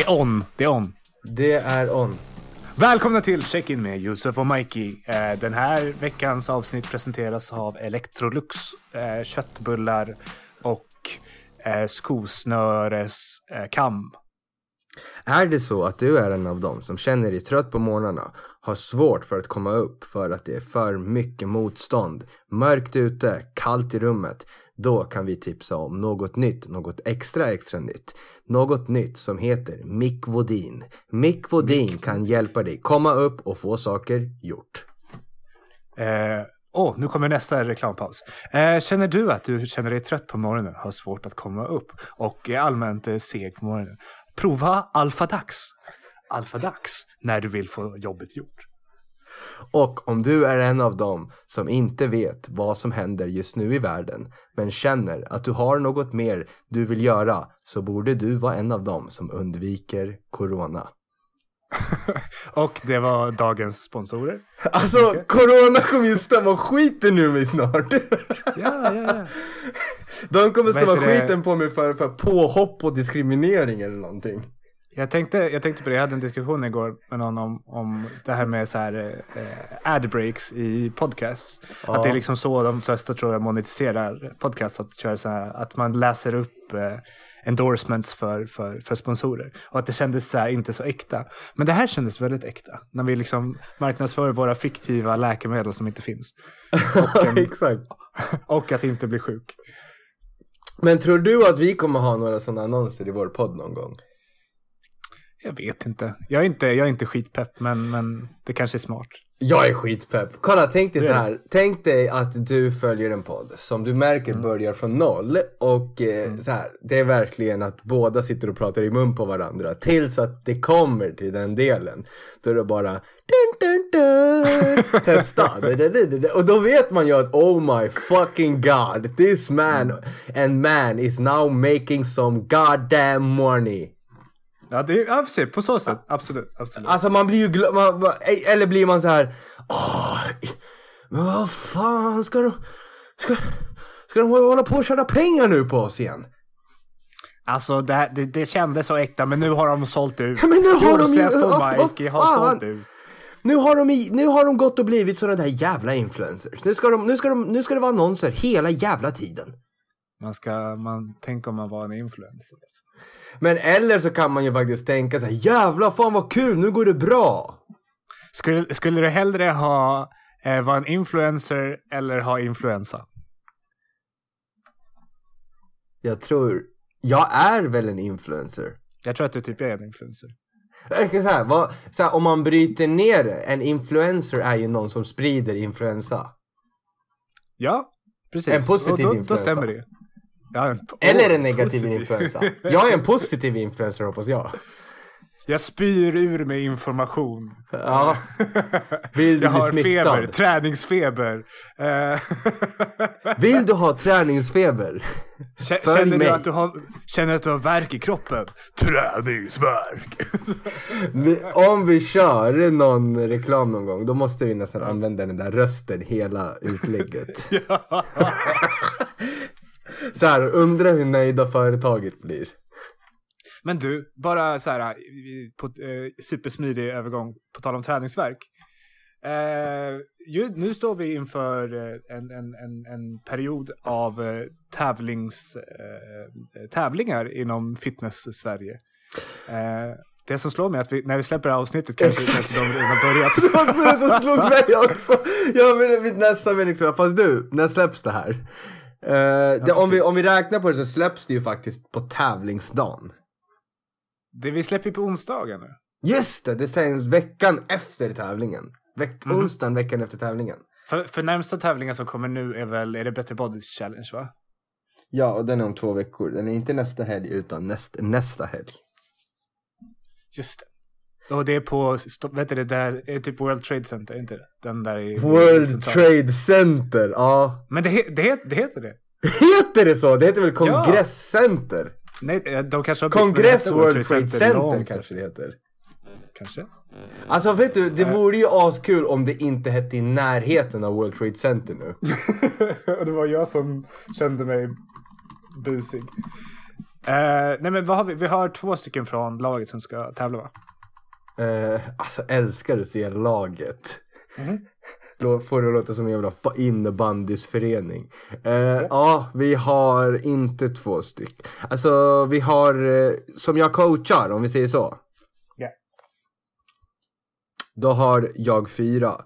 Det är on, det är on. Det är on. Välkomna till Check-In med Josef och Mikey. Eh, Den här veckans avsnitt presenteras av Electrolux, eh, köttbullar och eh, skosnöreskam. Är det så att du är en av dem som känner dig trött på morgnarna, har svårt för att komma upp för att det är för mycket motstånd, mörkt ute, kallt i rummet, då kan vi tipsa om något nytt, något extra extra nytt. Något nytt som heter Mikvodin. Mikvodin kan hjälpa dig komma upp och få saker gjort. Eh, Åh, nu kommer nästa reklampaus. Eh, känner du att du känner dig trött på morgonen, har svårt att komma upp och är allmänt eh, seg på morgonen? Prova Alfadax. Alfadax, när du vill få jobbet gjort. Och om du är en av dem som inte vet vad som händer just nu i världen men känner att du har något mer du vill göra så borde du vara en av dem som undviker corona. Och det var dagens sponsorer. Alltså corona kommer ju stämma skiten ur mig snart. Ja, ja, ja. De kommer stämma skiten på mig för, för påhopp och diskriminering eller någonting. Jag tänkte, jag tänkte på det, jag hade en diskussion igår med någon om, om det här med så här, eh, ad breaks i podcasts. Ja. Att det är liksom så de flesta tror jag monetiserar podcasts, att, köra så här, att man läser upp eh, endorsements för, för, för sponsorer. Och att det kändes så här, inte så äkta. Men det här kändes väldigt äkta, när vi liksom marknadsför våra fiktiva läkemedel som inte finns. Exakt. Och att inte bli sjuk. Men tror du att vi kommer ha några sådana annonser i vår podd någon gång? Jag vet inte. Jag är inte, jag är inte skitpepp, men, men det kanske är smart. Jag är skitpepp. Kolla, tänk dig så är här. Tänk dig att du följer en podd som du märker Mm. börjar från noll och eh, så här. Det är verkligen att båda sitter och pratar i mun på varandra tills att det kommer till den delen. Då är det bara dun, dun, dun, testa. och då vet man ju att oh my fucking god, this man and man is now making some goddamn money. Ja, det är, ja, se, på så sätt. Absolut. absolut. Alltså man blir ju glad, eller blir man så här. Åh, men vad fan ska de, ska, ska de hålla på och tjäna pengar nu på oss igen? Alltså det, det, det kändes så äkta men nu har de sålt ut. Ja, men nu har de ju- och Mikey har fan? sålt ut. Nu har de, i- nu har de gått och blivit sådana där jävla influencers. Nu ska, de, nu, ska de, nu ska det vara annonser hela jävla tiden. Man ska, man, tänk om man var en influencer. Alltså. Men eller så kan man ju faktiskt tänka så här, jävla fan vad kul, nu går det bra. Skulle, skulle du hellre ha, eh, vara en influencer eller ha influensa? Jag tror, jag är väl en influencer. Jag tror att du typ är en influencer. Okej, Så här, vad, så här, om man bryter ner det, en influencer är ju någon som sprider influensa. Ja, precis. En positiv då, Då influensa. stämmer det. Ja, en, Eller en negativ positiv. influensa. Jag är en positiv influencer hoppas jag. Jag spyr ur mig information. Ja. Vill du Jag har feber, smittad? träningsfeber. Eh, Vill du ha träningsfeber? Kä- Följ Känner mig. du, att du har, känner att du har värk i kroppen? Träningsvärk. Om vi kör någon reklam någon gång, då måste vi nästan använda den där rösten hela utlägget. ja. Så här, undra hur nöjda företaget blir. Men du, bara så här på eh, supersmidig övergång på tal om träningsvärk. Eh, ju, nu står vi inför eh, en, en, en, en period av eh, tävlings, eh, tävlingar inom fitness-Sverige. Eh, det som slår mig är att vi, när vi släpper avsnittet kanske, kanske de redan har börjat. Det var så som slog mig också. Jag menar mitt nästa meningsfulla. Fast du, när släpps det här? Eh, det, om, vi, om vi räknar på det så släpps det ju faktiskt på tävlingsdagen. Det vi släpper på onsdagar nu. Just det, det sänds veckan efter tävlingen. Veck, Onsdagen veckan efter tävlingen. För, för närmsta tävlingen som kommer nu är väl, är det Better Bodies Challenge va? Ja, och den är om två veckor. Den är inte nästa helg utan näst, nästa helg. Just det. Och det är på, vet du det där, är det typ World Trade Center, inte det? Den där i... World central- Trade Center, ja. Men det, det, det heter det. Heter det så? Det heter väl Kongresscenter? Nej, eh, de kanske har Kongress World Trade Center långt kanske det heter. Kanske. Alltså vet du, det vore ju askul om det inte hette i närheten av World Trade Center nu. Och det var jag som kände mig busig. Eh, nej men vad har vi? Vi har två stycken från laget som ska tävla va? Eh, alltså älskar att se laget. Mhm. Lå- Får det att låta som en jävla ba- innebandysförening. Eh, ja, vi har inte två stycken. Alltså vi har, eh, som jag coachar om vi säger så. Ja. Då har jag fyra.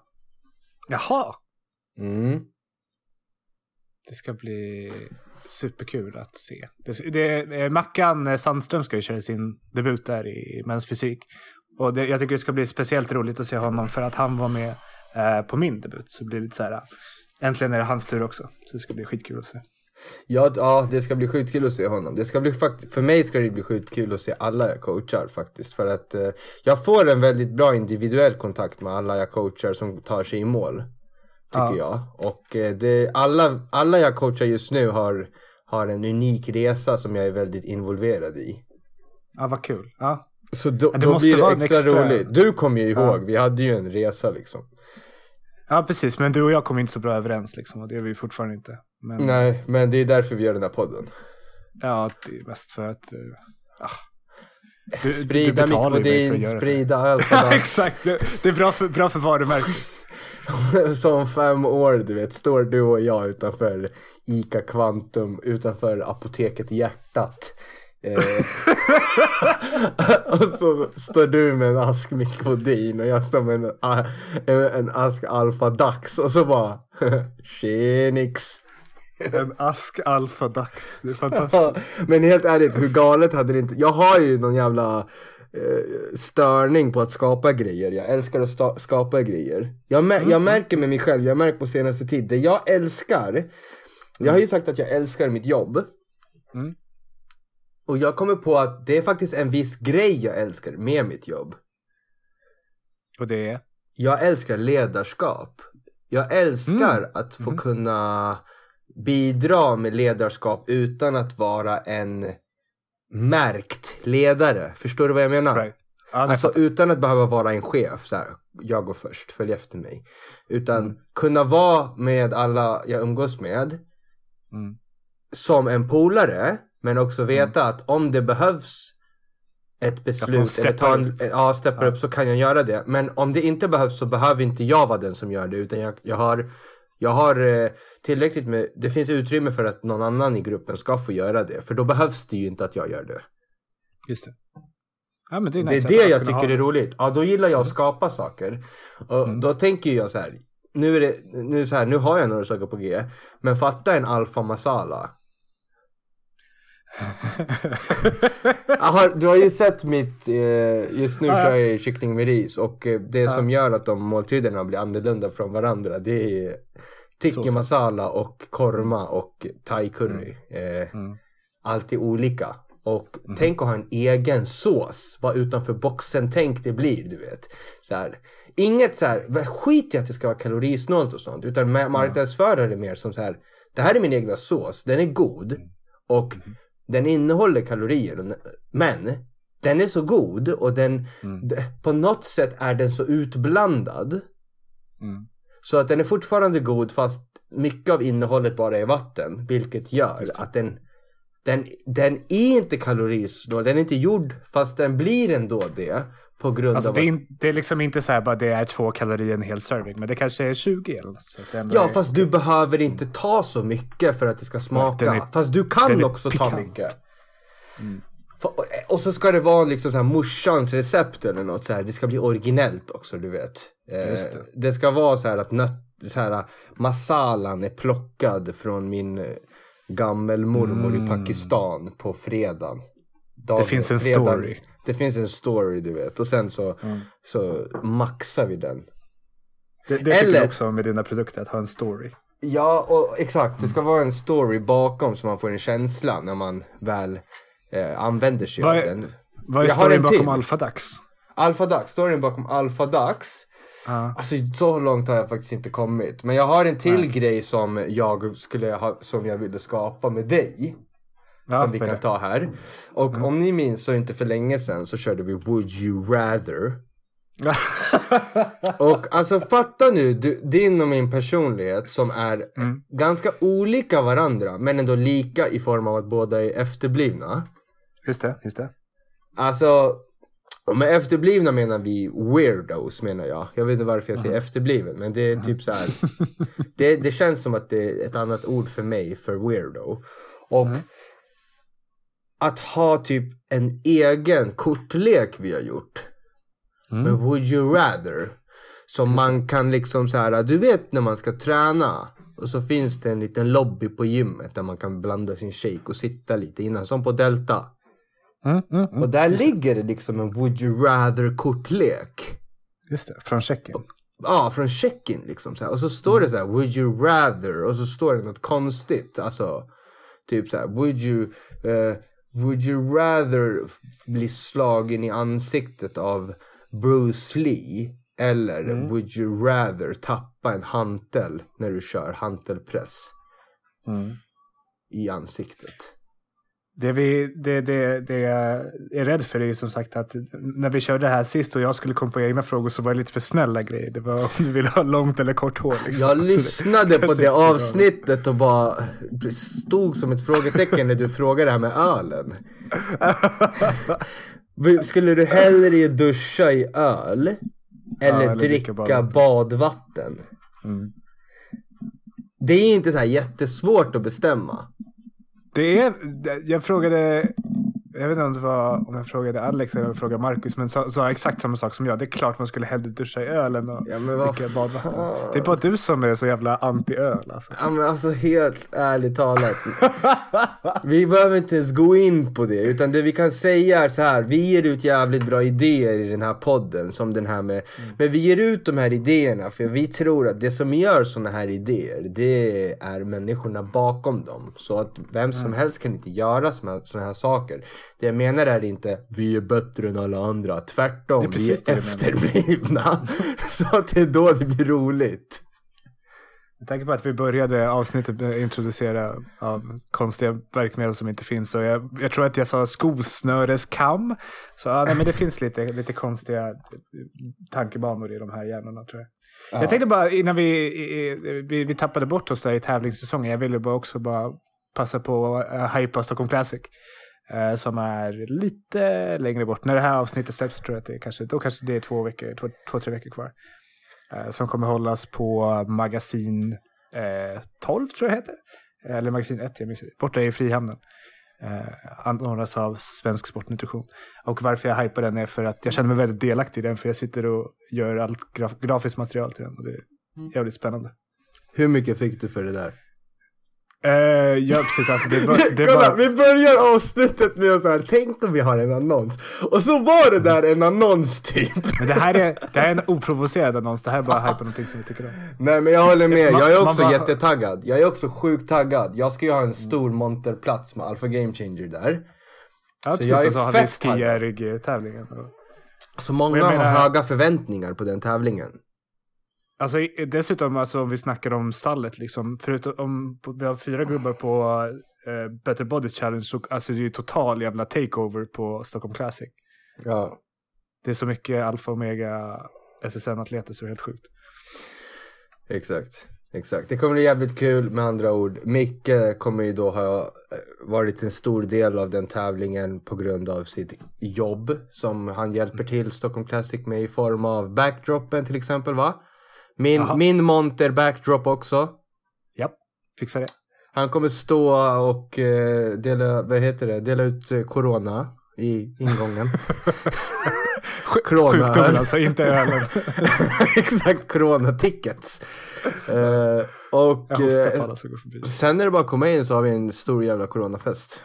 Jaha! Mm. Det ska bli superkul att se. Det, det, eh, Mackan eh, Sandström ska ju köra sin debut där i Mäns fysik. Och det, jag tycker det ska bli speciellt roligt att se honom för att han var med eh, på min debut. Så det blir lite så här, eh, äntligen är det hans tur också. Så det ska bli skitkul att se. Ja, ja, det ska bli sjukt kul att se honom. Det ska bli för mig ska det bli sjukt kul att se alla jag coachar faktiskt. För att eh, jag får en väldigt bra individuell kontakt med alla jag coachar som tar sig i mål. Tycker jag. Och eh, det, alla, alla jag coachar just nu har, har en unik resa som jag är väldigt involverad i. Ja, vad kul. Ja. Så då, Men det då blir det extra, extra- roligt. Du kommer ju ihåg, Ja. vi hade ju en resa liksom. ja, precis. Men du och jag kom inte så bra överens liksom. Och det är vi fortfarande inte. Men Nej, men det är därför vi gör den här podden. ja, det är mest för att... ah. Du, Sprida det. sprida Ja, alfadax. exakt. Det, är bra för, bra för varumärket. Så om fem år, du vet, står du och jag utanför ICA Kvantum, utanför apoteket Hjärtat. Eh, och så står du med en ask Mikodin och jag står med en, en, en ask Alfa Dax och så bara Tjenix. En ask alfa dax. Det är fantastiskt. Men helt ärligt, hur galet hade det inte... Jag har ju någon jävla eh, störning på att skapa grejer. Jag älskar att skapa grejer. Jag, mä- jag märker med mig själv, jag märkt på senaste tid, det jag älskar. Jag har ju sagt att jag älskar mitt jobb. Mm. Och jag kommer på att det är faktiskt en viss grej jag älskar med mitt jobb. Och det är? Jag älskar ledarskap. Jag älskar Mm. att få kunna bidra med ledarskap utan att vara en märkt ledare. Förstår du vad jag menar? Right. Alltså utan att behöva vara en chef, så här, jag går först, följ efter mig. Utan Mm. kunna vara med alla jag umgås med Mm. som en polare, men också veta att om det behövs ett beslut eller ta en, upp. ja, steppar upp så kan jag göra det. Men om det inte behövs så behöver inte jag vara den som gör det utan jag, jag har, jag har eh, tillräckligt med, det finns utrymme för att någon annan i gruppen ska få göra det. För då behövs det ju inte att jag gör det. Just det. Ja, men det är, Det är det jag tycker ha- är roligt. Ja, då gillar jag att skapa saker. Och Mm. då tänker jag så här. Nu är det, nu så här, nu har jag några saker på G. Men fatta en alfa masala. Jag har, du har ju sett mitt, eh, just nu kör jag kyckling med ris och eh, det som gör att de måltiderna blir annorlunda från varandra det är tikka masala och korma och thai curry. Eh, Mm. alltid olika. Och tänk att ha en egen sås. Vad utanför boxen tänk det blir, du vet. Så här. Inget så här, skit i att det ska vara kalorisnålt och sånt. Utan ma- marknadsföra det mer som så här. Det här är min egna sås, den är god. Och den innehåller kalorier. Men den är så god och den, Mm. på något sätt är den så utblandad. Mm. Så att den är fortfarande god fast mycket av innehållet bara är vatten. Vilket gör att den, den, den är inte kalorisnål. Den är inte gjord fast den blir ändå det. På grund Alltså av det är, det är liksom inte så här bara det är två kalorier en hel serving. Men det kanske är 20 eller så Ja är- fast du behöver inte ta så mycket för att det ska smaka. är- fast du kan också ta pikant. mycket. Fa- och- så ska det vara liksom så här morsans recept eller något så här. Det ska bli originellt också du vet. Eh, Just det. det ska vara så här att nöt, så här, masalan är plockad från min eh, gammelmormor i Pakistan på. Dagen- Mm. Det finns en fredagen- story. Det finns en story du vet. Och sen så, Mm. så maxar vi den. Det, det tycker Eller- jag också med dina produkter, att ha en story. Ja, och exakt. Det ska vara en story bakom så man får en känsla när man väl eh, använder sig Vad av är- den. Vad är Jag storyn bakom. Alfadax? Alfa Dax, storyn bakom Alfa Dax. Ja. Alltså så långt har jag faktiskt inte kommit. Men jag har en till grej som jag skulle ha, som jag ville skapa med dig. Ja, som vi kan? Mm. ta här. Och om ni minns så inte för länge sedan så körde vi Would You Rather. Och alltså fatta nu du, din och min personlighet som är Mm. ganska olika varandra men ändå lika i form av att båda är efterblivna. Just det, just det. Alltså, och med efterblivna menar vi weirdos menar jag. Jag vet inte varför jag säger efterbliven, men det är typ så här. det, det känns som att det är ett annat ord för mig för weirdo. Och att ha typ en egen kortlek vi har gjort. Mm. Med Would You Rather. Som man kan liksom så här, du vet när man ska träna. Och så finns det en liten lobby på gymmet där man kan blanda sin shake och sitta lite innan. Som på Delta. Mm, mm, mm. Och där ligger det liksom en Would You Rather kortlek. Just det, från Tjeckien. Ja, från Tjeckien liksom. Så här. Och så står det så här, Would you rather? Och så står det något konstigt. Alltså, typ så här, Would you, eh, would you rather bli slagen i ansiktet av Bruce Lee? Eller would you rather tappa en hantel när du kör hantelpress Mm. i ansiktet? Det, vi, det, det, det jag är rädd för är ju som sagt att när vi körde det här sist och jag skulle komma på egna frågor så var det lite för snälla grejer. Det var om du vill ha långt eller kort hår. Liksom. Jag Så det- lyssnade på det avsnittet och bara stod som ett frågetecken när du frågade det här med ölen. Skulle du hellre duscha i öl eller, eller dricka dricka badvatten. badvatten? Mm. Det är inte så här jättesvårt att bestämma. Det är, jag frågade, jag vet inte om det var om jag frågade Alex eller om jag frågade Marcus, men sa, sa exakt samma sak som jag. Det är klart man skulle hellre duscha i ölen och Ja, men vad dricka badvatten. Det är bara du som är så jävla anti-öl alltså. Ja men alltså helt ärligt talat. vi behöver inte ens gå in på det. Utan det vi kan säga är så här. Vi ger ut jävligt bra idéer i den här podden. Som den här med. Men vi ger ut de här idéerna. För vi tror att det som gör såna här idéer. Det är människorna bakom dem. Så att vem som helst kan inte göra såna här saker. Det jag menar är inte. Vi är bättre än alla andra. Tvärtom. Är vi är efterblivna. så att det är då det blir roligt. Med tanke på att vi började avsnittet med att introducera av konstiga verkmedel som inte finns. Och jag, jag tror att jag sa skosnöreskam. Så ja, nej, men det finns lite, lite konstiga eh, tankebanor i de här hjärnorna tror jag. Jag tänkte bara innan vi, vi, vi tappade bort oss där i tävlingssäsongen. Jag ville bara också bara passa på att uh, hypa Stockholm Classic. Eh, som är lite längre bort. När det här avsnittet släpps tror jag att det är kanske, då kanske det är två, veckor, två, två tre veckor kvar. Eh, som kommer hållas på magasin eh, 12 tror jag heter. Eller magasin 1, jag minns inte. Borta i Frihamnen. Eh, anordnas av Svensk Sportnutrition. Och varför jag hypar den är för att jag känner mig väldigt delaktig i den. För jag sitter och gör allt graf- grafiskt material till den. Och det är jävligt spännande. Hur mycket fick du för det där? Eh, ja, precis. Alltså, det bara, det Kolla, bara, vi börjar avsnittet med så här, tänk om vi har en annons. Och så var det där en annons typ. men det här, är, det här är en oprovocerad annons. Det här är bara hypa någonting som vi tycker om. Nej men jag håller med, jag är också bara- jättetaggad. Jag är också sjukt taggad. Jag ska ju ha en stor monterplats med Alpha Game Changer där. Ja, Så precis. jag är och så har vi fett taggad. skiärig-tävlingen. Så många menar- har höga förväntningar på den tävlingen. Alltså dessutom, alltså, om vi snackar om stallet, liksom, förutom om vi har fyra gubbar på eh, Better Bodies Challenge, så alltså, det är ju total jävla takeover på Stockholm Classic. Ja. Det är så mycket alfa och omega SSN-atleter så det är helt sjukt. Exakt. Exakt. Det kommer bli jävligt kul med andra ord. Micke kommer ju då ha eh, varit en stor del av den tävlingen på grund av sitt jobb som han hjälper till Stockholm Classic med i form av backdropen till exempel va? Min, Jaha. min monter backdrop också. Ja, fixar det. Han kommer stå och eh, dela, vad heter det, dela ut eh, corona i ingången. Corona. Sjukdomen alltså, inte ölen. Exakt, corona-tickets. Eh, och förbi. sen när det bara att komma in så har vi en stor jävla coronafest.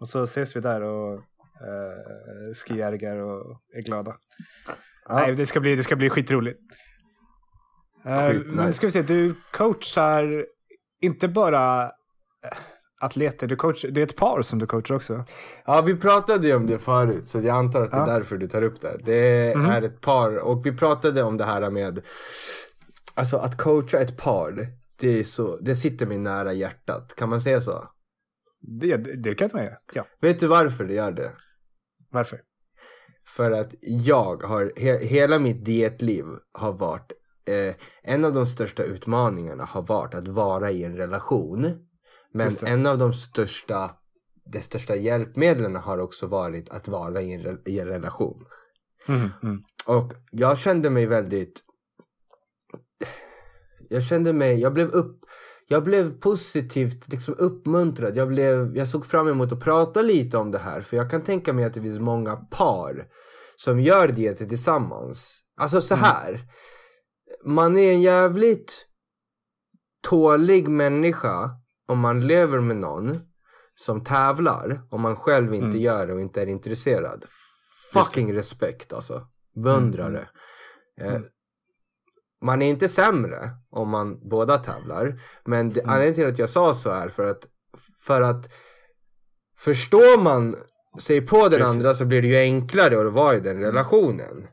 Och så ses vi där och eh, skiärgar och är glada. Ja. Nej, det ska bli, det ska bli skitroligt. Uh, Skitnice. Men ska vi se, du coachar inte bara eh, atleter, du coach, det är ett par som du coachar också. Ja, vi pratade ju om det förut så jag antar att det är Ja. därför du tar upp det. Det Mhm. är ett par och vi pratade om det här med Alltså att coacha ett par, det, är så, det sitter mig nära hjärtat. Kan man säga så? Det, det, det kan man göra. Ja, Vet du varför det gör det? varför? För att jag har, he, hela mitt dietliv har varit, eh, en av de största utmaningarna har varit att vara i en relation. Men en av de största det största hjälpmedlen har också varit att vara i en, i en relation. Mm, mm. Och jag kände mig väldigt... Jag kände mig, jag blev upp... Jag blev positivt liksom uppmuntrad. Jag, blev, jag såg fram emot att prata lite om det här. För jag kan tänka mig att det finns många par som gör det tillsammans. Alltså så här. Man är en jävligt tålig människa om man lever med någon som tävlar om man själv inte Mm. gör det och inte är intresserad. Fucking respekt alltså. Beundrar Mm, det. Eh, Mm. Man är inte sämre om man båda tävlar. Men det, Mm. anledningen till att jag sa så är för att, för att förstår man sig på den Precis. andra så blir det ju enklare att vara i den Mm. relationen.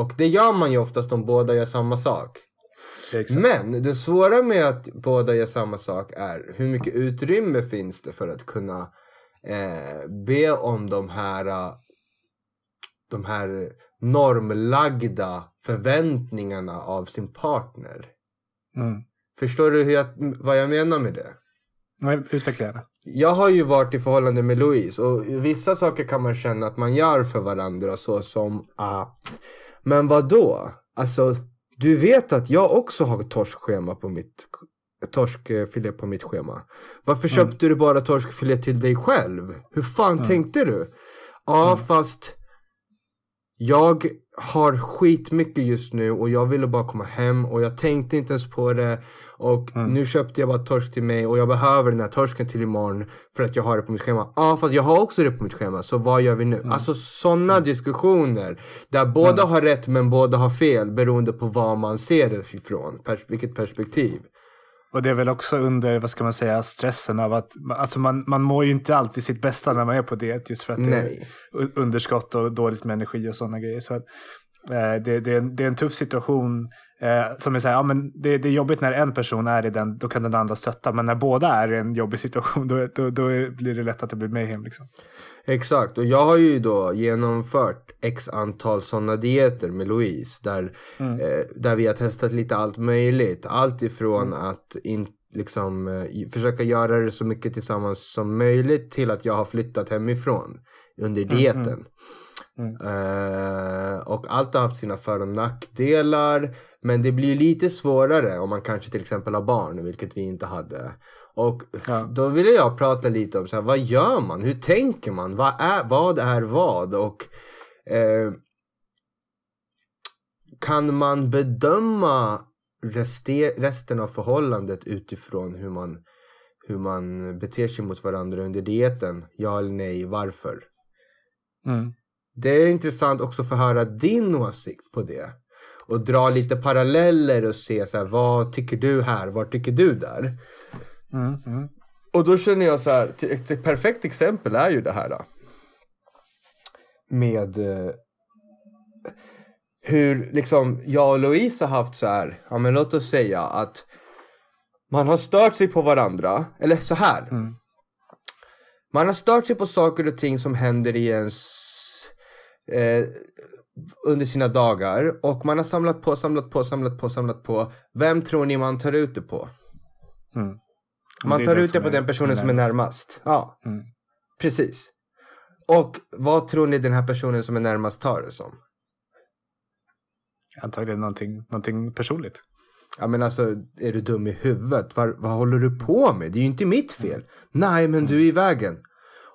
Och det gör man ju oftast om båda gör samma sak. Exakt. Men det svåra med att båda gör samma sak är hur mycket utrymme finns det för att kunna eh, be om de här, de här normlagda förväntningarna av sin partner. Mm. Förstår du hur jag, vad jag menar med det? Nej, Utveckla gärna. Jag har ju varit i förhållande med Louise och vissa saker kan man känna att man gör för varandra så som att Men vad då? Alltså du vet att jag också har torskschema på mitt torskfilé på mitt schema. Varför Mm. köpte du bara torskfilé till dig själv? Hur fan Mm. tänkte du? Ja Mm. fast jag har skitmycket just nu och jag ville bara komma hem och jag tänkte inte ens på det. Och Mm. nu köpte jag bara torsk till mig och jag behöver den här torsken till imorgon för att jag har det på mitt schema. Ja fast jag har också det på mitt schema så vad gör vi nu? Mm. Alltså sådana diskussioner där båda har rätt men båda har fel beroende på vad man ser det ifrån. Pers- vilket perspektiv. Och det är väl också under, vad ska man säga, stressen av att alltså man, man mår ju inte alltid sitt bästa när man är på det. Just för att det Nej. är u- underskott och dåligt med energi och sådana grejer. Så att, eh, det, det, är en, det är en tuff situation. Eh, som är så här, ja, men det, det är jobbigt när en person är i den, då kan den andra stötta. Men när båda är i en jobbig situation, då, då, då blir det lätt att det blir mayhem. Liksom. Exakt, och jag har ju då genomfört x antal sådana dieter med Louise där, Mm. eh, där vi har testat lite allt möjligt. Allt ifrån att in, liksom, eh, försöka göra det så mycket tillsammans som möjligt till att jag har flyttat hemifrån under dieten. Mm. Eh, och allt har haft sina för och nackdelar. Men det blir lite svårare om man kanske till exempel har barn, vilket vi inte hade. Och Ja. då ville jag prata lite om så här, vad gör man? Hur tänker man? Vad är vad? Är vad? Och eh, kan man bedöma reste, resten av förhållandet utifrån hur man, hur man beter sig mot varandra under dieten? Ja eller nej? Varför? Mm. Det är intressant också för att höra din åsikt på det. Och dra lite paralleller och se så här, vad tycker du här? Vad tycker du där? Mm. Mm. Och då känner jag så här, ett ett perfekt exempel är ju det här. Då. Med eh, hur liksom jag och Louise har haft så här, ja men låt oss säga att man har stört sig på varandra, eller så här. Mm. Man har stört sig på saker och ting som händer i ens eh, under sina dagar och man har samlat på, samlat på, samlat på, samlat på. Vem tror ni man tar ut det på? Mm. Man tar det ut det på den personen som är närmast. Ja, Mm. precis. Och vad tror ni den här personen som är närmast tar det som? Antagligen någonting, någonting personligt. Ja men alltså, är du dum i huvudet? Vad, vad håller du på med? Det är ju inte mitt fel. Nej, men du är i vägen.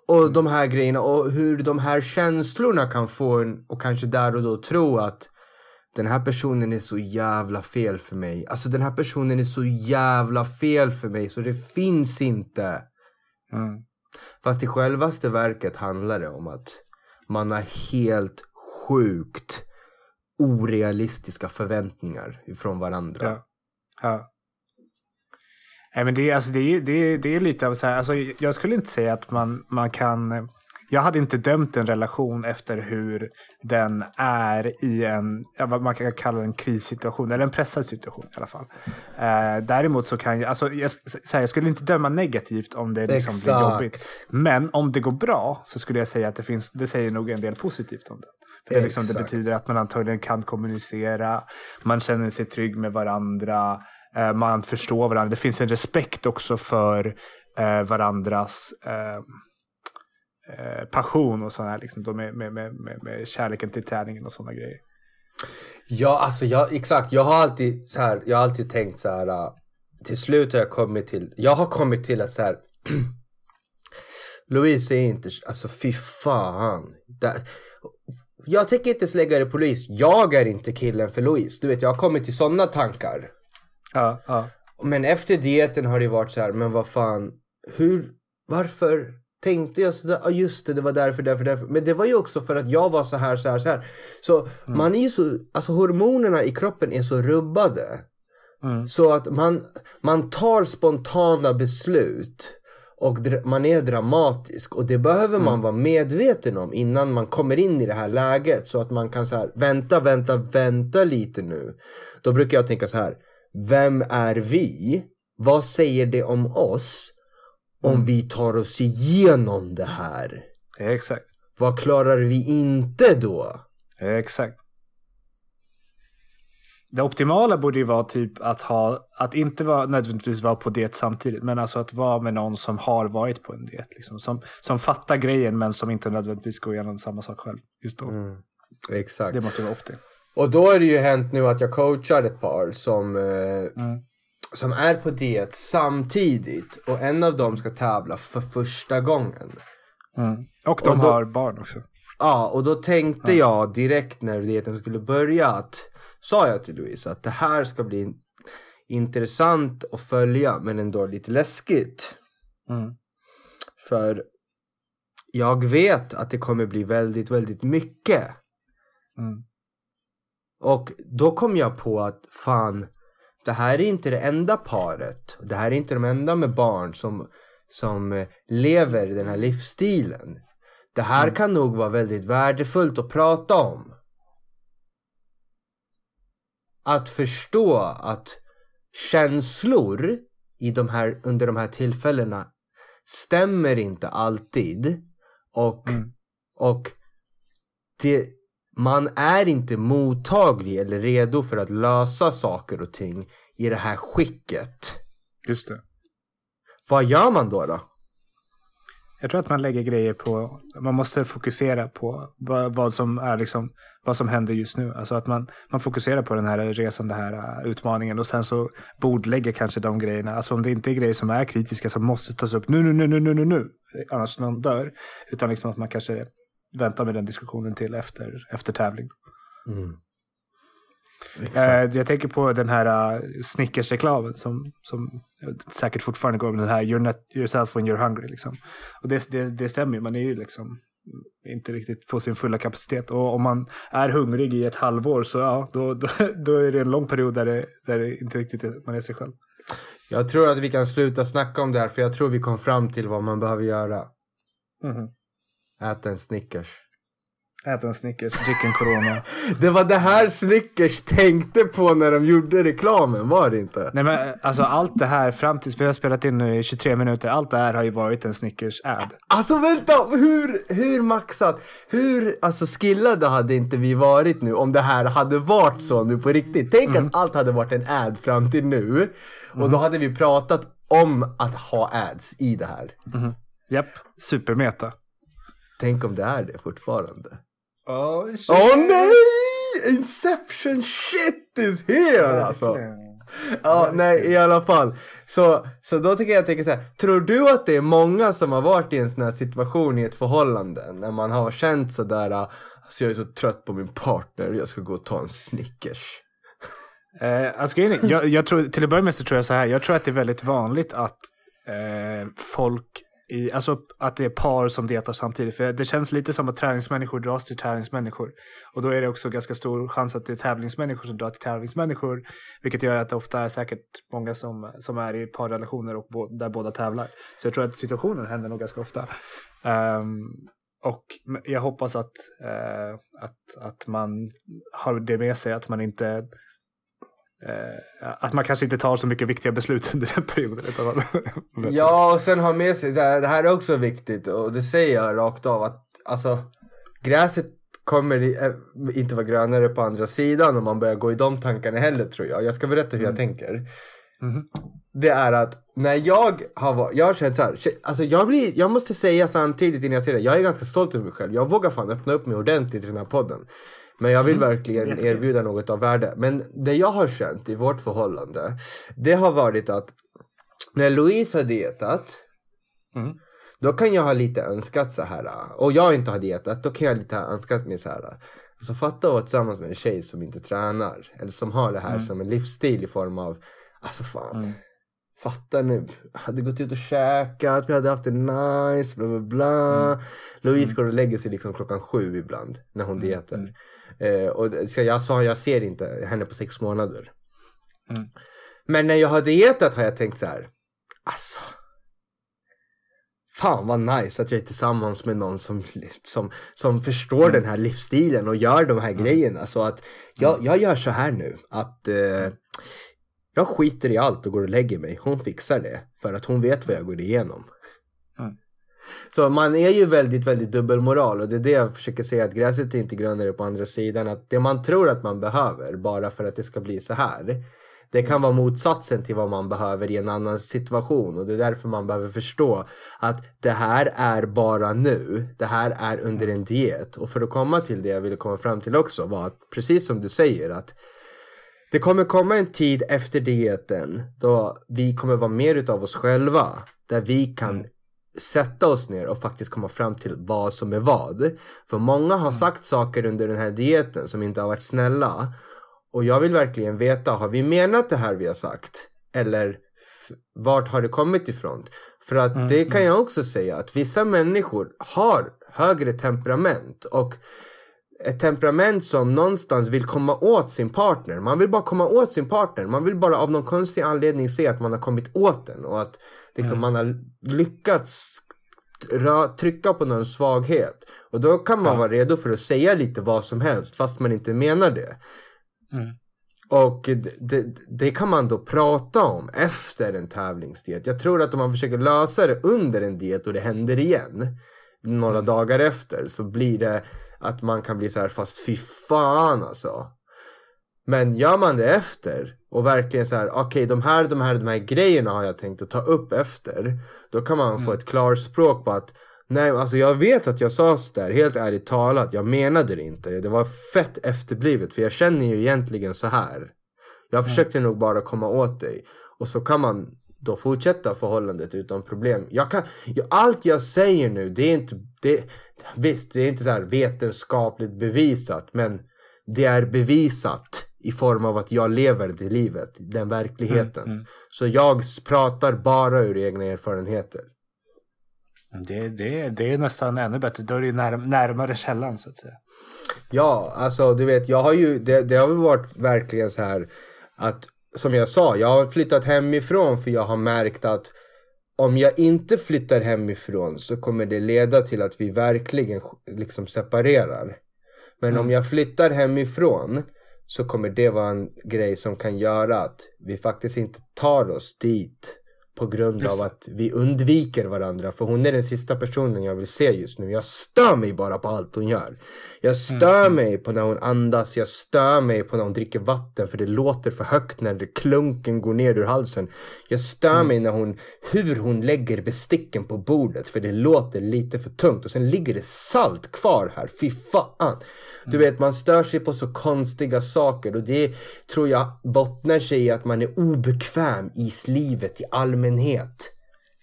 Och de här grejerna och hur de här känslorna kan få en och kanske där och då tro att den här personen är så jävla fel för mig. Alltså den här personen är så jävla fel för mig så det finns inte. Mm. Fast i självaste verket handlar det om att man har helt sjukt orealistiska förväntningar ifrån varandra. Ja. ja. Nej, men det, alltså, det, är, det, är, det är lite av så här, alltså, jag skulle inte säga att man, man kan, jag hade inte dömt en relation efter hur den är i en, vad man kan kalla en krissituation, eller en pressad situation i alla fall. Eh, däremot så kan jag, alltså, jag, så här, jag skulle inte döma negativt om det liksom blir jobbigt. Men om det går bra så skulle jag säga att det finns, det säger nog en del positivt om det. För det, liksom, det betyder att man antagligen kan kommunicera, man känner sig trygg med varandra, Eh, man förstår varandra. Det finns en respekt också för eh, varandras, eh, eh passion och sådär här, liksom, med, med, med, med, med kärleken till träningen och sådana grejer. Ja, alltså jag, exakt. Jag har alltid så här, jag har alltid tänkt så här. Uh, till slut har jag kommit till, jag har kommit till att så här. Louise är inte, alltså fy fan. Det, jag tänker inte ens lägga det på Louise. Jag är inte killen för Louise. Du vet, jag har kommit till sådana tankar. Ja, ja. Men efter dieten har det varit så här, men vad fan, hur, varför tänkte jag sådär? Ja just det, det var därför, därför, därför. Men det var ju också för att jag var så här, så här, så här. Så mm. man är ju så, alltså hormonerna i kroppen är så rubbade. Mm. Så att man, man tar spontana beslut och man är dramatisk och det behöver man mm. vara medveten om innan man kommer in i det här läget så att man kan så här, vänta, vänta, vänta lite nu. Då brukar jag tänka så här, vem är vi? Vad säger det om oss om mm. vi tar oss igenom det här? Exakt. Vad klarar vi inte då? Exakt. Det optimala borde ju vara typ att ha, att inte vara, nödvändigtvis vara på diet samtidigt, men alltså att vara med någon som har varit på en diet. Liksom, som, som fattar grejen men som inte nödvändigtvis går igenom samma sak själv just då. Mm. Exakt. Det måste vara optimalt. Och då har det ju hänt nu att jag coachar ett par som, eh, mm. som är på diet samtidigt och en av dem ska tävla för första gången. Mm. Och de och då, har barn också. Ja, och då tänkte ja. jag direkt när dieten skulle börja att sa jag till Louise att det här ska bli intressant att följa men ändå lite läskigt. Mm. För jag vet att det kommer bli väldigt, väldigt mycket. Och då kom jag på att fan, det här är inte det enda paret. Det här är inte de enda med barn som, som lever den här livsstilen. Det här mm. kan nog vara väldigt värdefullt att prata om att förstå att känslor i de här, under de här tillfällena stämmer inte alltid. Och, mm. och det, man är inte mottaglig eller redo för att lösa saker och ting i det här skicket. Just det. Vad gör man då? då? Jag tror att man lägger grejer på, man måste fokusera på vad, vad, som är liksom, vad som händer just nu. Alltså att man, man fokuserar på den här resan, den här uh, utmaningen och sen så bordlägger kanske de grejerna. Alltså om det inte är grejer som är kritiska som måste tas upp nu, nu, nu, nu, nu, nu, nu, annars någon dör. Utan liksom att man kanske väntar med den diskussionen till efter, efter tävling. Mm. Eh, jag tänker på den här uh, Snickers-reklamen som, som säkert fortfarande går med den här You're not yourself when you're hungry. Liksom. Och det, det, det stämmer ju, man är ju liksom inte riktigt på sin fulla kapacitet. Och om man är hungrig i ett halvår så ja, då, då, då är det en lång period där det, där det inte riktigt är, man är sig själv. Jag tror att vi kan sluta snacka om det här för jag tror vi kom fram till vad man behöver göra. Mm. Äta en Snickers. Äta en Snickers, drick en Corona. det var det här Snickers tänkte på när de gjorde reklamen, var det inte? Nej men alltså allt det här fram tills vi har spelat in nu i 23 minuter, allt det här har ju varit en Snickers-ad. Alltså vänta, hur, hur maxat, hur alltså skillade hade inte vi varit nu om det här hade varit så nu på riktigt? Tänk mm. att allt hade varit en ad fram till nu och mm. då hade vi pratat om att ha ads i det här. Mm. Japp, supermeta. Tänk om det är det fortfarande. Oh, shit. oh nej! Inception shit is here alltså. Ja, nej i alla fall. Så, så då tycker jag tänker så här. Tror du att det är många som har varit i en sån här situation i ett förhållande? När man har känt sådär, alltså jag är så trött på min partner, jag ska gå och ta en Snickers. Eh, alltså, jag, jag tror, till att börja med så tror jag så här, jag tror att det är väldigt vanligt att eh, folk i, alltså att det är par som dietar samtidigt. För det känns lite som att träningsmänniskor dras till träningsmänniskor. Och då är det också ganska stor chans att det är tävlingsmänniskor som drar till tävlingsmänniskor. Vilket gör att det ofta är säkert många som, som är i parrelationer och bo, där båda tävlar. Så jag tror att situationen händer nog ganska ofta. Um, och jag hoppas att, uh, att, att man har det med sig, att man inte att man kanske inte tar så mycket viktiga beslut under den perioden. ja, och sen ha med sig, det här, är också viktigt och det säger jag rakt av att alltså gräset kommer eh, inte vara grönare på andra sidan om man börjar gå i de tankarna heller tror jag. Jag ska berätta hur mm. jag tänker. Mhm. Det är att när jag har varit, jag har känt så här, alltså jag blir, jag måste säga samtidigt innan jag säger det, jag är ganska stolt över mig själv. Jag vågar fan öppna upp mig ordentligt i den här podden. Men jag vill verkligen jättefint. erbjuda något av värde. Men det jag har känt i vårt förhållande, det har varit att när Louise har dietat, Mm. då kan jag ha lite önskat så här. Och jag inte har dietat, då kan jag lite ha önskat mig så här. Alltså fatta att vara tillsammans med en tjej som inte tränar. Eller som har det här som en livsstil i form av, alltså fan. Mm. Fatta nu, hade gått ut och käkat, vi hade haft det nice, bla bla bla. Louise går och lägger sig liksom klockan sju ibland när hon dietar. Eh, och så jag sa, jag ser inte henne på sex månader. Mm. Men när jag har dietat har jag tänkt så här, alltså. Fan vad nice att jag är tillsammans med någon som, som, som förstår den här livsstilen och gör de här grejerna. Så att jag, jag gör så här nu att eh, jag skiter i allt och går och lägger mig. Hon fixar det för att hon vet vad jag går igenom. Så man är ju väldigt, väldigt dubbelmoral och det är det jag försöker säga att gräset är inte grönare på andra sidan. Att det man tror att man behöver bara för att det ska bli så här. Det kan vara motsatsen till vad man behöver i en annan situation och det är därför man behöver förstå att det här är bara nu. Det här är under en diet och för att komma till det jag ville komma fram till också var att precis som du säger att det kommer komma en tid efter dieten då vi kommer vara mer utav oss själva. Där vi kan sätta oss ner och faktiskt komma fram till vad som är vad. För många har sagt saker under den här dieten som inte har varit snälla. Och jag vill verkligen veta, har vi menat det här vi har sagt? Eller vart har det kommit ifrån? För att det kan jag också säga att vissa människor har högre temperament och ett temperament som någonstans vill komma åt sin partner. Man vill bara komma åt sin partner. Man vill bara av någon konstig anledning se att man har kommit åt den och att liksom, man har lyckats trycka på någon svaghet. Och då kan man Ja. vara redo för att säga lite vad som helst fast man inte menar det. Mm. Och det, det, kan man då prata om efter en tävlingsdiet. Jag tror att om man försöker lösa det under en diet och det händer igen några dagar efter så blir det att man kan bli så här fast fy fan alltså. Men gör man det efter och verkligen så här okej de här, de här, de här grejerna har jag tänkt att ta upp efter. Då kan man få ett klarspråk på att Nej, alltså jag vet att jag sa sådär, helt ärligt talat, jag menade det inte. Det var fett efterblivet, för jag känner ju egentligen så här. Jag försökte nog bara komma åt dig. Och så kan man då fortsätta förhållandet utan problem. Jag kan, allt jag säger nu, det är inte, det, visst, det är inte så vetenskapligt bevisat, men det är bevisat i form av att jag lever det livet, den verkligheten. Mm, mm. Så jag pratar bara ur egna erfarenheter. Det, det, det är nästan ännu bättre. Då är det ju när, närmare källan så att säga. Ja, alltså du vet, jag har ju, det, det har väl varit verkligen så här att som jag sa, jag har flyttat hemifrån för jag har märkt att om jag inte flyttar hemifrån så kommer det leda till att vi verkligen liksom separerar. Men om jag flyttar hemifrån så kommer det vara en grej som kan göra att vi faktiskt inte tar oss dit på grund av att vi undviker varandra. För hon är den sista personen jag vill se just nu. Jag stör mig bara på allt hon gör. Jag stör mig på när hon andas. Jag stör mig på när hon dricker vatten för det låter för högt när det klunken går ner ur halsen. Jag stör mig när hon, hur hon lägger besticken på bordet för det låter lite för tungt. Och sen ligger det salt kvar här. Fy fan. Du vet, man stör sig på så konstiga saker och det tror jag bottnar sig i att man är obekväm i livet i allmänhet.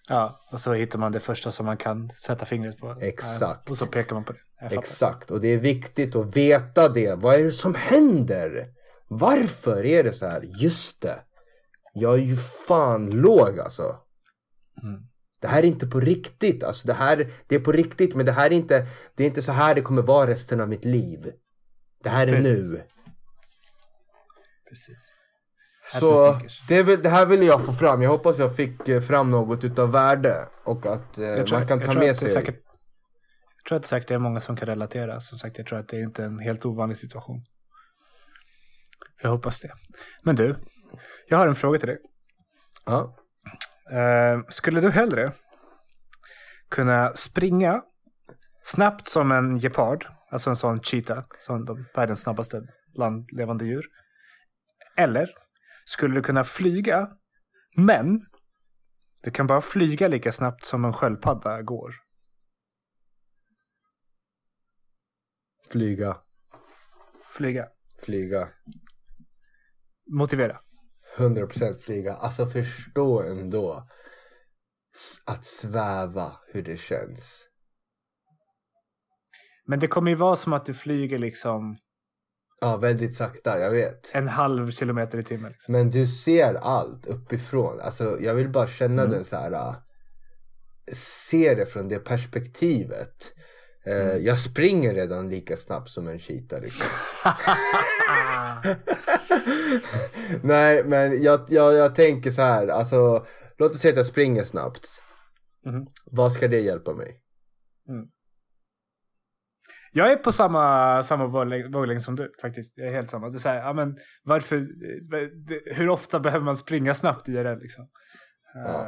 Ja, och så hittar man det första som man kan sätta fingret på. Exakt. Och så pekar man på det. Exakt, och det är viktigt att veta det. Vad är det som händer? Varför är det så här? Just det. Jag är ju fan låg alltså. Mm. Det här är inte på riktigt. Alltså det här, det är på riktigt men det här är inte, det är inte så här det kommer vara resten av mitt liv. Det här är Precis. nu. Precis. Så det, vill, det här ville jag få fram. Jag hoppas jag fick eh, fram något utav värde. Och att eh, tror, man kan ta med sig. säkert, Jag tror att det säkert är många som kan relatera. Som sagt, jag tror att det är inte är en helt ovanlig situation. Jag hoppas det. Men du, jag har en fråga till dig. Ja. Eh, skulle du hellre kunna springa snabbt som en gepard, alltså en sån cheetah, som de världens snabbaste landlevande djur? Eller skulle du kunna flyga Men du kan bara flyga lika snabbt som en sköldpadda går. Flyga. Flyga. Flyga. Motivera. 100% flyga. Alltså förstå ändå att sväva hur det känns. Men det kommer ju vara som att du flyger liksom Ja, väldigt sakta, jag vet. en halv kilometer i timmen. Liksom. Men du ser allt uppifrån. Alltså jag vill bara känna Mm. den så här. äh, Se det från det perspektivet. Eh, Mm. Jag springer redan lika snabbt som en cheetah liksom. Nej men jag, jag, jag tänker så här. Alltså låt oss säga att jag springer snabbt. Mhm. Vad ska det hjälpa mig? Jag är på samma, samma våglängd som du faktiskt. Jag är helt samma. Det är så här, ja, men varför, eh, hur ofta behöver man springa snabbt i det liksom? Ja. Eh,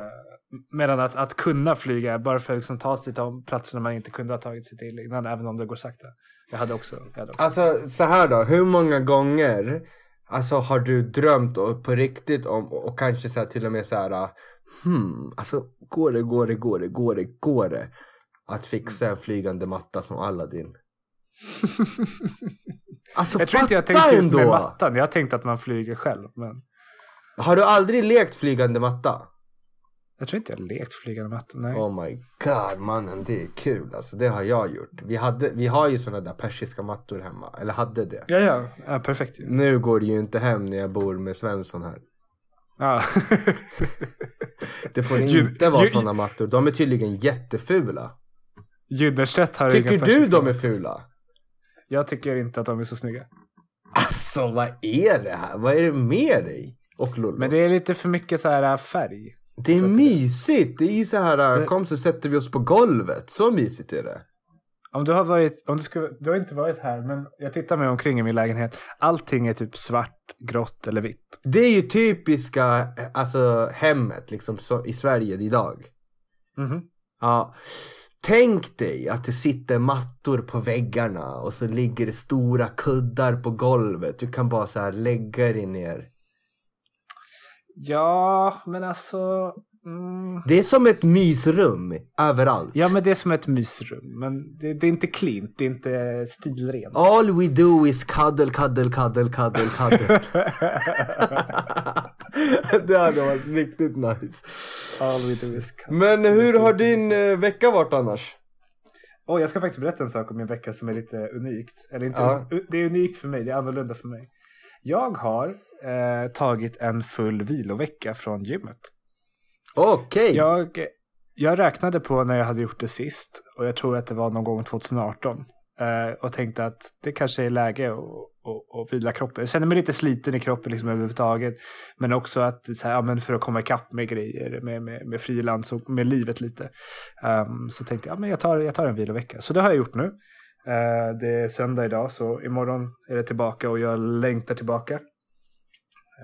medan att, att kunna flyga bara för att liksom ta sig till platserna man inte kunde ha tagit sig till innan, även om det går sakta. Jag hade också. Jag hade också. Alltså så här då, hur många gånger Alltså har du drömt och på riktigt om och kanske så här, till och med så här Hmm, alltså går det, går det, går det, går det, går det Att fixa en flygande matta som Aladdin Alltså jag tror inte jag tänkte just med mattan. Jag tänkte att man flyger själv. Men Har du aldrig lekt flygande matta? jag tror inte jag lekt flygande matta. Nej. Oh my god mannen, det är kul alltså, det har jag gjort Vi, hade, vi har ju sådana där persiska mattor hemma, eller hade det Ja, ja. ja perfekt ju. Nu går det ju inte hem när jag bor med Svensson här Ja. Det får inte vara sådana mattor. De är tydligen jättefula. Judderstedt har Tycker du de är fula? Jag tycker inte att de är så snygga. Alltså vad är det här? Vad är det med dig? Och Lollo? Men det är lite för mycket så här äh, färg. Det är mysigt. Det är ju så här, Det- kom så sätter vi oss på golvet. Så mysigt är det. Om du har varit, om du, ska, du har inte varit här, men jag tittar mig omkring i min lägenhet. Allting är typ svart, grått eller vitt. Det är ju typiska, eh, alltså hemmet liksom så, i Sverige idag. Mhm. Ja. Tänk dig att det sitter mattor på väggarna och så ligger det stora kuddar på golvet. Du kan bara så här lägga dig ner. Ja, men alltså... Mm. Det är som ett mysrum överallt. Ja, men det är som ett mysrum. Men det, det är inte cleant, det är inte stilrent. All we do is cuddle, cuddle, cuddle, cuddle, cuddle. det hade varit riktigt nice. Men hur har din eh, vecka varit annars? Åh, jag ska faktiskt berätta en sak om min vecka som är lite unikt. Eller inte, Ja. Det är unikt för mig, det är annorlunda för mig. Jag har eh, tagit en full vilovecka från gymmet. Okej. Jag, jag räknade på när jag hade gjort det sist och jag tror att det var någon gång 2018. Eh, och tänkte att det kanske är läge att, och, och vila kroppen. Jag känner mig lite sliten i kroppen liksom överhuvudtaget. Men också att så här, ja, men för att komma ikapp med grejer, med, med, med frilans och med livet lite. Um, så tänkte jag, ja, men jag tar, jag tar en vilovecka. Så det har jag gjort nu. Uh, det är söndag idag så imorgon är det tillbaka och jag längtar tillbaka.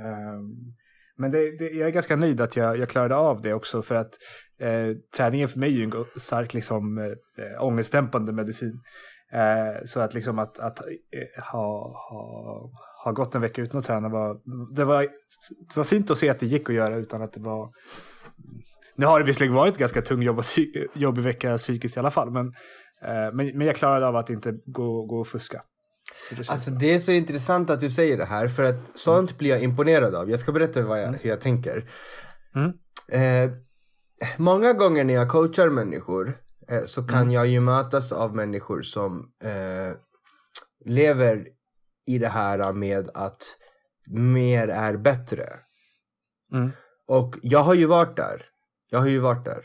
Um, men det, det, jag är ganska nöjd att jag, jag klarade av det också för att eh, träningen för mig är ju en stark liksom, eh, ångestdämpande medicin. Eh, så att liksom att, att eh, ha, ha, ha gått en vecka utan att träna var det, var det var fint att se att det gick att göra utan att det var nu har det visserligen varit ganska tung jobb och jobbig vecka psykiskt i alla fall men, eh, men, men jag klarade av att inte gå, gå och fuska. Det Alltså bra. det är så intressant att du säger det här för att sånt blir jag imponerad av. Jag ska berätta vad jag, hur jag tänker. Mm. Eh, många gånger när jag coachar människor så kan Mm. jag ju mötas av människor som eh, lever i det här med att mer är bättre. Mm. Och jag har ju varit där. Jag har ju varit där.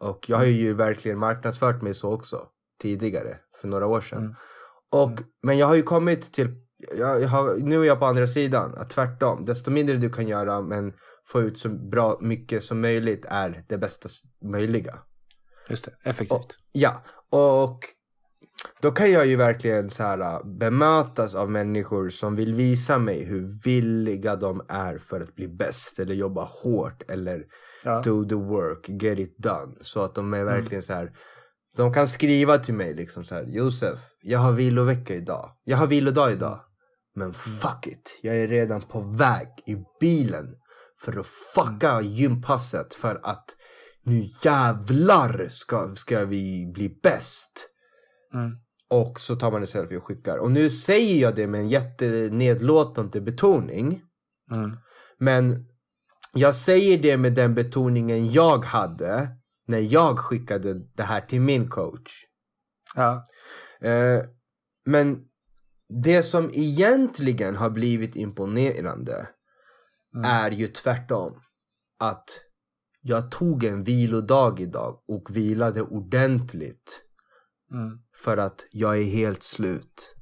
Och jag har ju verkligen marknadsfört mig så också tidigare, för några år sedan. Mm. Och, Men jag har ju kommit till, jag, har, nu är jag på andra sidan, att tvärtom. Desto mindre du kan göra men få ut så bra mycket som möjligt är det bästa möjliga. Just det, effektivt. Ja, och då kan jag ju verkligen så här äh, bemötas av människor som vill visa mig hur villiga de är för att bli bäst eller jobba hårt eller Ja. do the work, get it done. Så att de är verkligen så här. De kan skriva till mig liksom så här. Josef, jag har vilovecka idag. Jag har vilodag idag. Men fuck it. Jag är redan på väg i bilen. för att fucka gympasset för att nu jävlar ska, ska vi bli bäst. Mm. Och så tar man en selfie och skickar. Och nu säger jag det med en jättenedlåtande betoning. Mm. Men jag säger det med den betoningen jag hade när jag skickade det här till min coach. Ja. Eh, men det som egentligen har blivit imponerande Mm. är ju tvärtom. Att jag tog en vilodag idag och vilade ordentligt. Mm. För att jag är helt slut.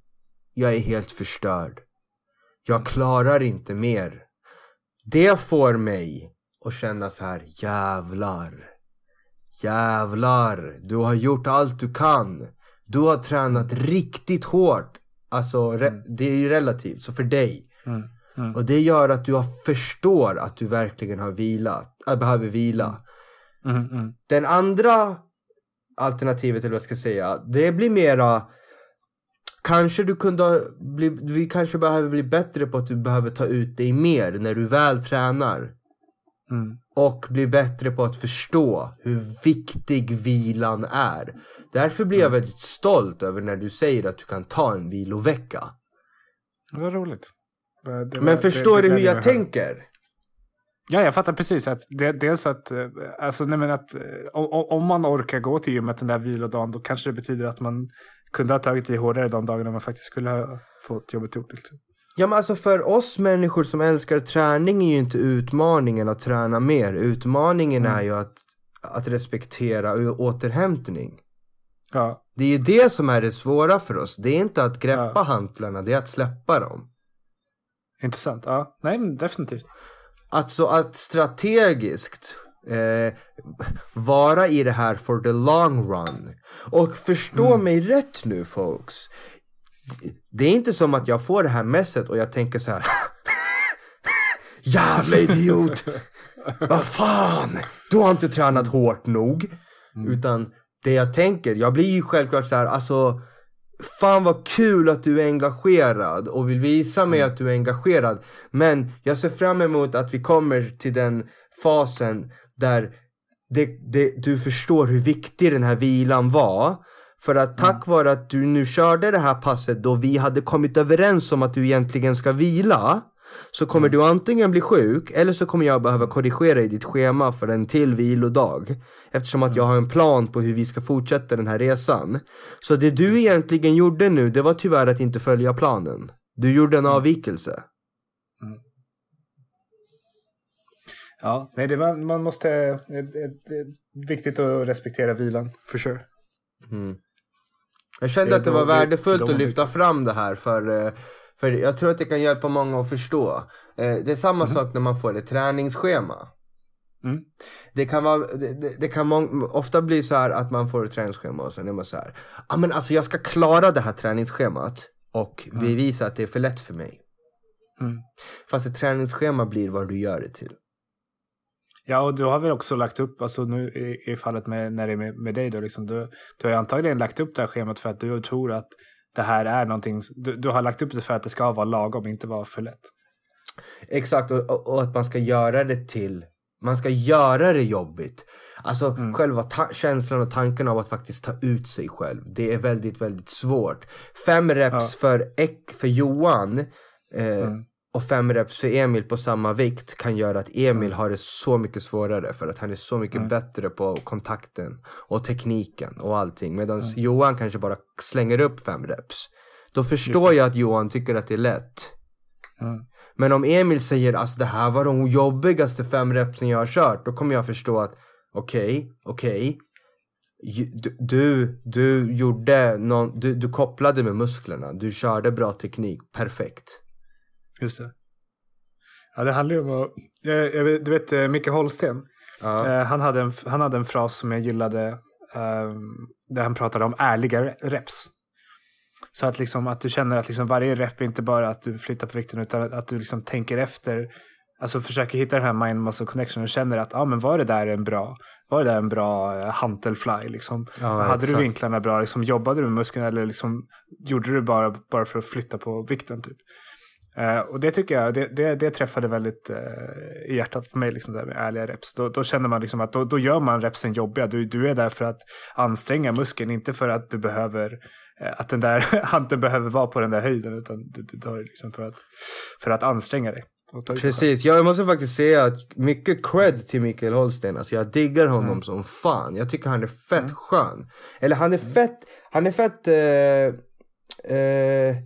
Jag är helt förstörd. Jag klarar inte mer. Det får mig att känna så här, jävlar. Jävlar, du har gjort allt du kan. Du har tränat riktigt hårt. Alltså, re- det är ju relativt, så för dig. Mm. Mm. Och det gör att du förstår att du verkligen har vilat, äh, behöver vila. Mm. Mm. Den andra alternativet, eller vad jag ska säga, det blir mera Kanske du kunde bli, vi kanske behöver bli bättre på att du behöver ta ut dig mer när du väl tränar. Mm. Och bli bättre på att förstå hur viktig vilan är. Därför blir jag väldigt stolt över när du säger att du kan ta en vilovecka. Det var roligt. Det var- Men det- förstår det du hur jag höra. tänker? Ja, jag fattar precis. att det, Dels att, eh, alltså, nej, men att eh, om, man orkar gå till gymmet den där vilodagen då kanske det betyder att man kunde ha tagit i hårdare de dagarna man faktiskt skulle ha fått jobbet gjort. Liksom. Ja men alltså för oss människor som älskar träning är ju inte utmaningen att träna mer. Utmaningen Mm. är ju att, att respektera återhämtning. Ja, Det är ju det som är det svåra för oss. Det är inte att greppa Ja. hantlarna, det är att släppa dem. intressant. Ja, nej, men definitivt. Alltså att strategiskt eh, vara i det här for the long run. Och förstå Mm. mig rätt nu folks. Det- är inte som att jag får det här messet och jag tänker så här. Jävla idiot! Vad fan! Du har inte tränat hårt nog. Utan det jag tänker, jag blir ju självklart så här, alltså Fan vad kul att du är engagerad och vill visa mig att du är engagerad. Men jag ser fram emot att vi kommer till den fasen där det, det, du förstår hur viktig den här vilan var. För att tack vare att du nu körde det här passet då vi hade kommit överens om att du egentligen ska vila. Så kommer du antingen bli sjuk eller så kommer jag behöva korrigera i ditt schema för en till vilodag. Eftersom att jag har en plan på hur vi ska fortsätta den här resan. Så det du egentligen gjorde nu, det var tyvärr att inte följa planen. Du gjorde en avvikelse. Ja, nej, det var, man måste... Det, det, är viktigt att respektera vilan, for sure. Jag kände Det- att det var värdefullt att lyfta fram det här för, eh, för jag tror att det kan hjälpa många att förstå. Eh, Det är samma sak när man får ett träningsschema. Mm. Det kan vara, det, det, kan ofta bli så här att man får ett träningsschema och sen är man så här. Ja men alltså jag ska klara det här träningsschemat och bevisa att det är för lätt för mig. Mm. Fast ett träningsschema blir vad du gör det till. Ja, och du har väl också lagt upp, alltså nu i, i fallet med, när det är med, med dig då, liksom, du, du har antagligen lagt upp det här schemat för att du tror att det här är någonting, du, du har lagt upp det för att det ska vara lagom, inte vara för lätt. Exakt, och, och, att man ska göra det till man ska göra det jobbigt. Alltså själva ta- känslan och tanken av att faktiskt ta ut sig själv. Det är väldigt, väldigt svårt. Fem reps för, Ek, för Johan eh, och fem reps för Emil på samma vikt kan göra att Emil har det så mycket svårare för att han är så mycket bättre på kontakten och tekniken och allting. Medan Johan kanske bara slänger upp fem reps. Då förstår jag att Johan tycker att det är lätt. Mm. Men om Emil säger alltså det här var de jobbigaste fem repsen jag har kört. Då kommer jag förstå att okej, okej. Ju- Du, du, du gjorde någon, du, du kopplade med musklerna. Du körde bra teknik. Perfekt. Just det. Ja, det handlar ju om att, eh, du vet eh, Micke Holsten, Ja. eh, han, hade en, han hade en fras som jag gillade, eh, där han pratade om ärliga re- reps. Så att, liksom, att du känner att liksom varje rep är inte bara att du flyttar på vikten utan att du liksom tänker efter. Alltså försöker hitta den här mind muscle connection och känner att ah, men var det där en bra, var det där en bra hantelfly? Liksom? Ja, Hade du exakt. vinklarna bra? Liksom, jobbade du med musklerna eller liksom, gjorde du bara, bara för att flytta på vikten? Typ? Eh, och det tycker jag, det, det, det träffade väldigt eh, i hjärtat på mig, liksom, där med ärliga reps. Då, då känner man liksom att då, då gör man repsen jobbiga. Du, du är där för att anstränga muskeln, inte för att du behöver eh, att den där handen behöver vara på den där höjden, utan du, du tar det liksom för att, för att anstränga dig. Precis, ja, jag måste faktiskt säga att mycket cred till Mikael Holstein. Alltså jag diggar honom som fan. Jag tycker han är fett skön. Eller han är fett, han är fett... Eh, eh,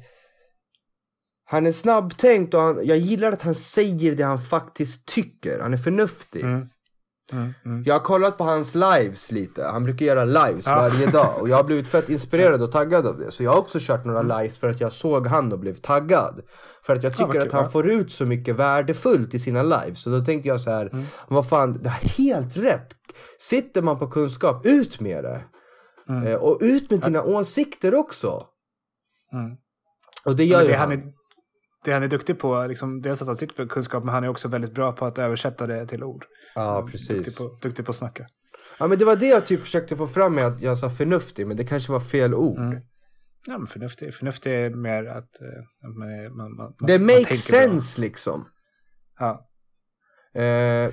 han är snabbtänkt och han, jag gillar att han säger det han faktiskt tycker. Han är förnuftig. Mm. Mm, mm. Jag har kollat på hans lives lite. Han brukar göra lives Ja. varje dag. Och jag har blivit fett inspirerad och taggad av det. Så jag har också kört några lives för att jag såg han och blev taggad. För att jag tycker kul, att han ja. får ut så mycket värdefullt i sina lives. Så då tänkte jag så här, Mm. vad fan, det är helt rätt. Sitter man på kunskap, ut med det. Mm. Eh, och ut med dina åsikter också. Mm. Och det Ja, gör men ju han är, det han är duktig på, liksom, dels att han sitter på kunskap, men han är också väldigt bra på att översätta det till ord. Ja, precis. Duktig på, duktig på att snacka. Ja, men det var det jag typ försökte få fram med att jag sa förnuftig, men det kanske var fel ord. Mm. Ja, men förnuftig, förnuftig är mer att att man, är- man, man, Det man makes tänker bra. sense liksom. Ja. Eh,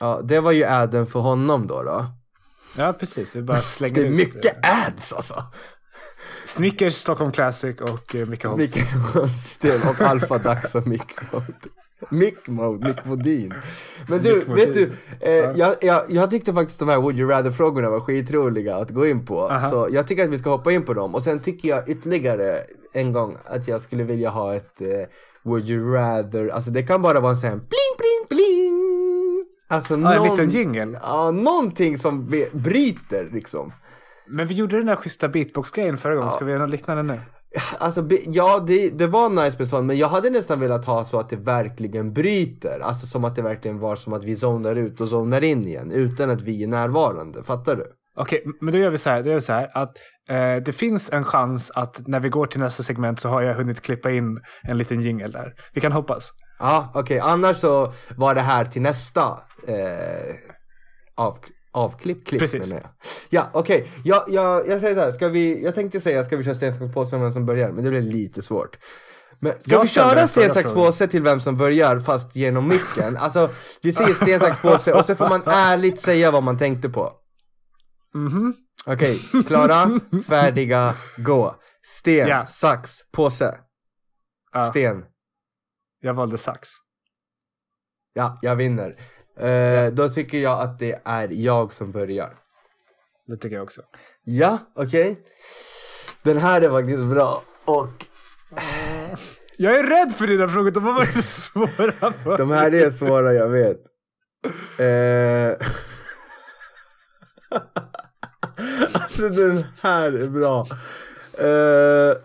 ja, det var ju adden för honom då. då. ja, precis. Vi bara slänger Det är ut. mycket eh, ads alltså. Snickers, Stockholm Classic och eh, Micke Holst. Micke Holmsten och Alfa Dax och Mick Mode. Mick Mode, Mick Modin. Men du, vet du, eh, jag, jag, jag tyckte faktiskt de här Would You Rather-frågorna var skitroliga att gå in på. Aha. Så jag tycker att vi ska hoppa in på dem. Och sen tycker jag ytterligare en gång att jag skulle vilja ha ett eh, Would You Rather, alltså det kan bara vara en sån här bling bling bling. Alltså en någon, liten jingle. Ja, någonting som bryter liksom. Men vi gjorde den där schyssta beatbox-grejen förra gången. Ska vi göra något liknande nu? Alltså ja, det, det var nice med sånt, men jag hade nästan velat ha så att det verkligen bryter. Alltså som att det verkligen var som att vi zonar ut och zonar in igen utan att vi är närvarande. Fattar du? Okej, men då gör vi så här. Då gör vi så här att eh, det finns en chans att när vi går till nästa segment så har jag hunnit klippa in en liten jingle där. Vi kan hoppas. Ja, okej. Annars så var det här till nästa eh, av, avklipp, klipp Precis. menar jag. Ja, okej. Jag, jag, jag säger så här, ska vi, jag tänkte säga ska vi köra sten, sax, påse om vem som börjar, men det blir lite svårt. Men ska Jag vi köra sten, sax, påse till vem som börjar fast genom micken? Alltså, vi säger sten, sax, påse och så får man ärligt säga vad man tänkte på. Mhm. Okej, klara, färdiga, gå. Sten, Ja. sax, påse. Ja, Sten. jag valde sax. Ja, jag vinner. Eh, Då tycker jag att det är jag som börjar. Det tycker jag också. Ja, okej. Den här är faktiskt bra. Och Jag är rädd för dina frågor. De har varit svåra för de här är svåra, jag vet. Eh, alltså den här är bra. Eh,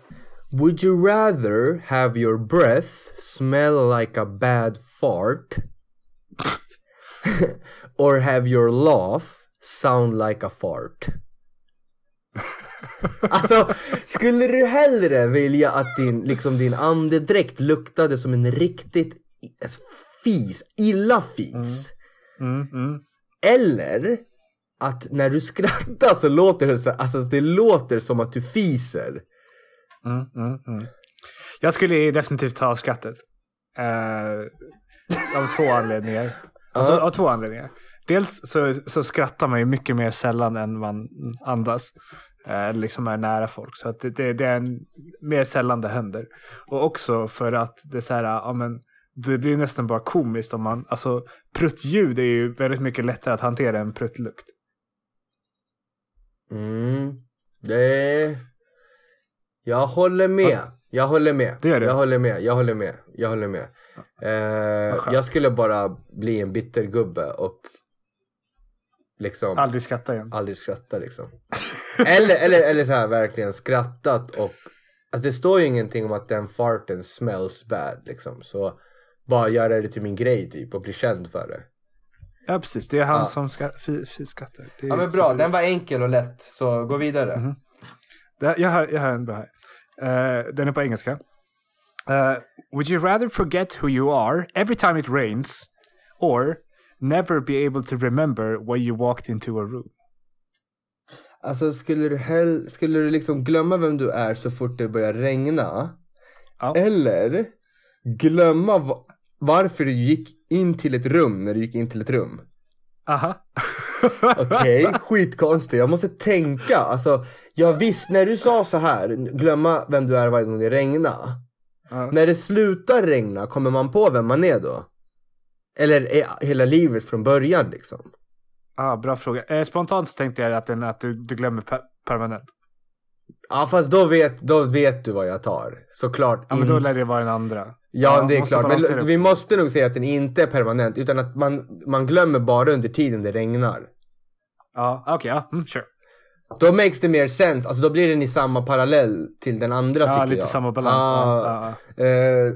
would you rather have your breath smell like a bad fart? or have your laugh sound like a fart? Alltså, skulle du hellre vilja att din, liksom din andedräkt luktade som en riktigt i- fis, illa fis? Mm, mm. Eller att när du skrattar så låter det så, alltså det låter som att du fiser. Mm, mm, mm. Jag skulle definitivt ta skrattet. Eh, av två anledningar. Alltså. Av två anledningar. Dels så, så skrattar man ju mycket mer sällan än man andas. Eh, liksom är nära folk. Så att det, det, det är en, mer sällan det händer. Och också för att det är så här, ja men det blir nästan bara komiskt om man, alltså pruttljud är ju väldigt mycket lättare att hantera än pruttlukt. Mm. Det... Jag håller med. Fast- jag håller med. Det gör du? Jag håller med. Jag håller med. Jag håller med. Eh, jag skulle bara bli en bittergubbe och liksom Aldrig skratta igen. aldrig skratta liksom. eller, eller, eller så här verkligen skrattat och Alltså det står ju ingenting om att den farten smells bad liksom. Så bara göra det till min grej typ och bli känd för det. Ja precis, det är han Ja. som ska, fi, fi skrattar. Det är Ja men bra, den var enkel och lätt. Så gå vidare. Mhm. Det, jag, har, jag har en bra här. Eh, den är på engelska. Eh, would you rather forget who you are every time it rains or never be able to remember why you walked into a room? Alltså skulle du, hell- skulle du liksom glömma vem du är så fort det börjar regna? Ja. Eller glömma va- varför du gick in till ett rum när du gick in till ett rum. Aha. Okej, skitkonstigt. Jag måste tänka. Alltså, jag visst, när du sa så här, glömma vem du är varje gång det regnar. Ja. När det slutar regna, kommer man på vem man är då? Eller är hela livet från början liksom? Ah, bra fråga. Eh, spontant så tänkte jag att, den, att du, du glömmer per permanent. Ja fast då vet, då vet du vad jag tar. Såklart. Ja, men då lär det vara den andra. Ja, det är klart. Men vi måste nog säga att den inte är permanent. Utan att man, man glömmer bara under tiden det regnar. Ja, okej, ja, mm, sure. Då makes det mer sense. Alltså då blir den i samma parallell till den andra Ja, tycker lite jag. samma balans. Ah, Ja, ja, Eh,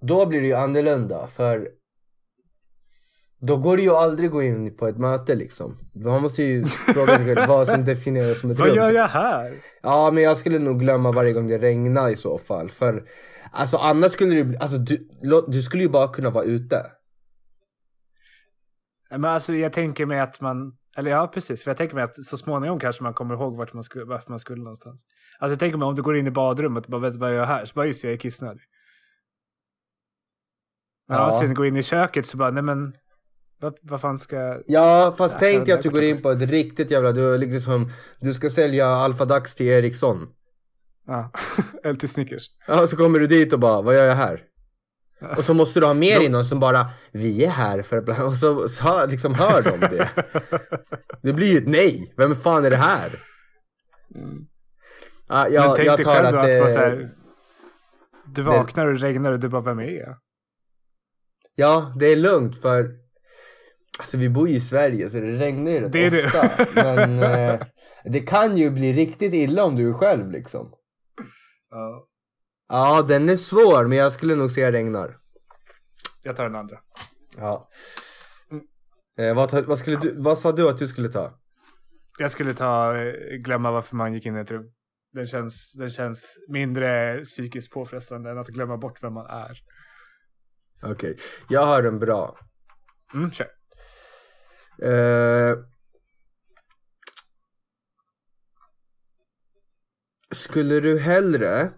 då blir det ju annorlunda. För då går det ju aldrig att gå in på ett möte liksom. Man måste ju fråga sig själv vad som definieras som ett Vad rum. gör jag här? Ja, men jag skulle nog glömma varje gång det regnar i så fall. För alltså annars skulle det bli, alltså du, du skulle ju bara kunna vara ute. Men alltså jag tänker mig att man, eller ja precis, för jag tänker mig att så småningom kanske man kommer ihåg vart man skulle, varför man skulle någonstans. Alltså jag tänker mig om du går in i badrummet och bara vet vad jag gör här, så bara just jag är kissnödig. Men Ja. sen gå in i köket så bara, nej men, vad, vad fan ska. Ja, fast Ja, tänk dig att du går in på ett riktigt jävla, du, liksom, du ska sälja Alfa-Dax till Ericsson. Ja, eller till Snickers. Ja, så kommer du dit och bara, vad gör jag här? Och så måste du ha med dig någon som bara, vi är här för att bla-" och så, så liksom hör de det. Det blir ju ett nej. Vem fan är det här? Mm. Men jag, tänk jag dig själv att då att det, så här, du vaknar och det regnar och du bara, vem är jag? Ja, det är lugnt för Alltså vi bor ju i Sverige så det regnar ju rätt Det är det. ofta. Men eh, det kan ju bli riktigt illa om du är själv liksom. Ja. Ja, den är svår men jag skulle nog säga regnar. Jag tar den andra. Ja. Eh, vad, vad, skulle du, vad sa du att du skulle ta? Jag skulle ta, eh, glömma varför man gick in i ett rum. Den känns, den känns mindre psykiskt påfrestande än att glömma bort vem man är. Okej, jag har en bra. Mm, kör. Eh, skulle du hellre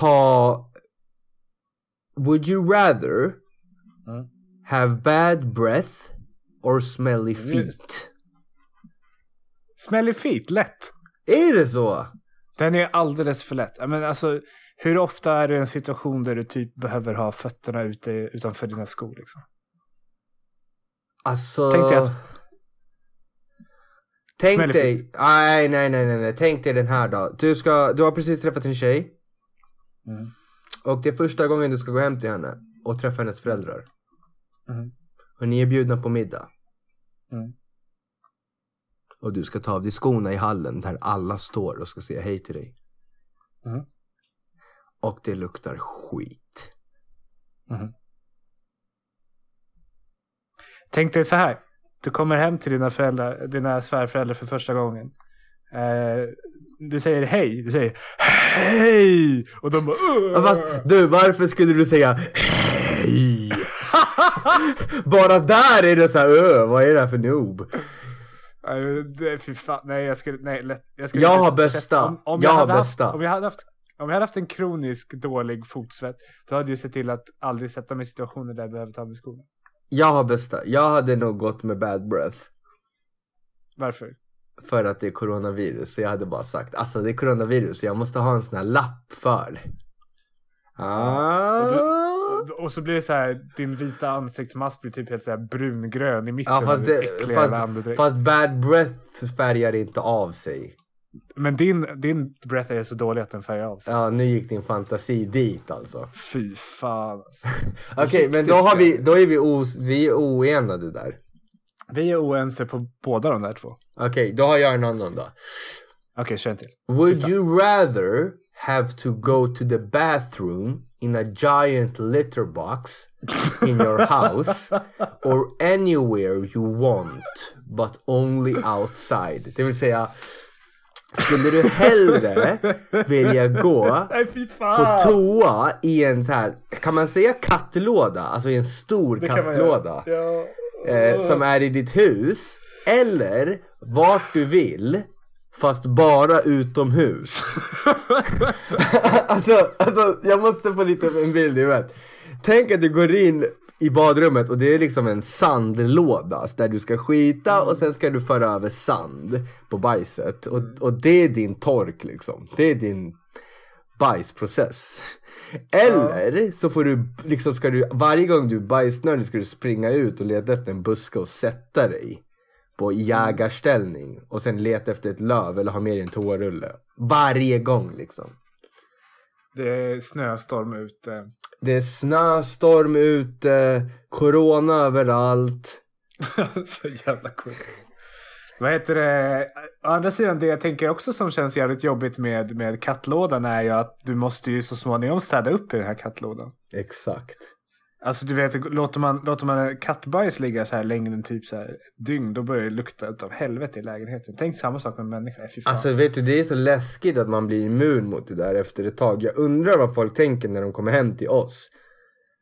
ha Would you rather Mm. have bad breath or smelly feet? Smelly feet, lätt. Är det så? Den är alldeles för lätt. Men alltså, hur ofta är du i en situation där du typ behöver ha fötterna ute utanför dina skor? Liksom? Alltså... Tänk dig att- Tänk dig... Nej, nej, nej, nej, nej. Tänk dig den här då. Du, ska, du har precis träffat en tjej. Mm. Och det är första gången du ska gå hem till henne och träffa hennes föräldrar. Mm. Och ni är bjudna på middag. Mm. Och du ska ta av dig skorna i hallen där alla står och ska säga hej till dig. Mm. Och det luktar skit. Mhm. Tänk dig så här. Du kommer hem till dina, föräldrar, dina svärföräldrar för första gången. Eh, du säger hej. Du säger hej. Och de bara Ja, Fast du, varför skulle du säga hej? Bara där är det så här, "Öh, vad är det här för noob? Nej, Fy fan. Nej, jag skulle... Nej, lätt. Jag, skulle Jag har bästa. Om, om Jag har hade bästa. Haft, om, jag hade haft, om jag hade haft en kronisk dålig fotsvett. Då hade jag sett till att aldrig sätta mig i situationer där jag behöver ta av mig skorna. Jag har bästa. Jag hade nog gått med bad breath. Varför? För att det är coronavirus. Så jag hade bara sagt, alltså det är coronavirus. Så jag måste ha en sån här lapp för. Ah. Och, och så blir det så här, din vita ansiktsmask blir typ helt så här brungrön i mitten Ja, fast, av det, äckliga fast, andedräkt. fast bad breath färgar inte av sig. Men din, din breath är så dålig att den färgar av sig. Ja, nu gick din fantasi dit alltså. Fy fan alltså. Okej, men då, har vi, då är vi, os, vi är oenade där. Vi är oense på båda de där två. Okej, då har jag en annan då. Okej, kör en till. Would Sista. you rather have to go to the bathroom in a giant litter box in your house or anywhere you want but only outside? Det vill säga, skulle du hellre vilja gå på toa i en så här, kan man säga kattlåda? Alltså i en stor Det kan man kattlåda. Ja. Eh, som är i ditt hus. Eller vart du vill. fast bara utomhus. alltså, alltså, jag måste få lite en bild i huvudet. Tänk att du går in i badrummet och det är liksom en sandlåda där du ska skita och sen ska du föra över sand på bajset. Och, och det är din tork liksom. Det är din bajsprocess. Eller så får du, liksom ska du, varje gång du är bajsnödig ska du springa ut och leta efter en buske och sätta dig på jägarställning och sen leta efter ett löv eller ha med dig en toarulle. Varje gång liksom. Det är snöstorm ute. Det är snöstorm ute, corona överallt. så jävla coolt. Vad heter det? Å andra sidan, det jag tänker också som känns jävligt jobbigt med, med kattlådan är ju att du måste ju så småningom städa upp i den här kattlådan. Exakt. Alltså du vet, låter man, låter man kattbajs ligga så här längre än typ så här ett dygn, då börjar det lukta av helvete i lägenheten. Tänk samma sak med människa. Fy fan. Alltså vet du, det är så läskigt att man blir immun mot det där efter ett tag. Jag undrar vad folk tänker när de kommer hem till oss.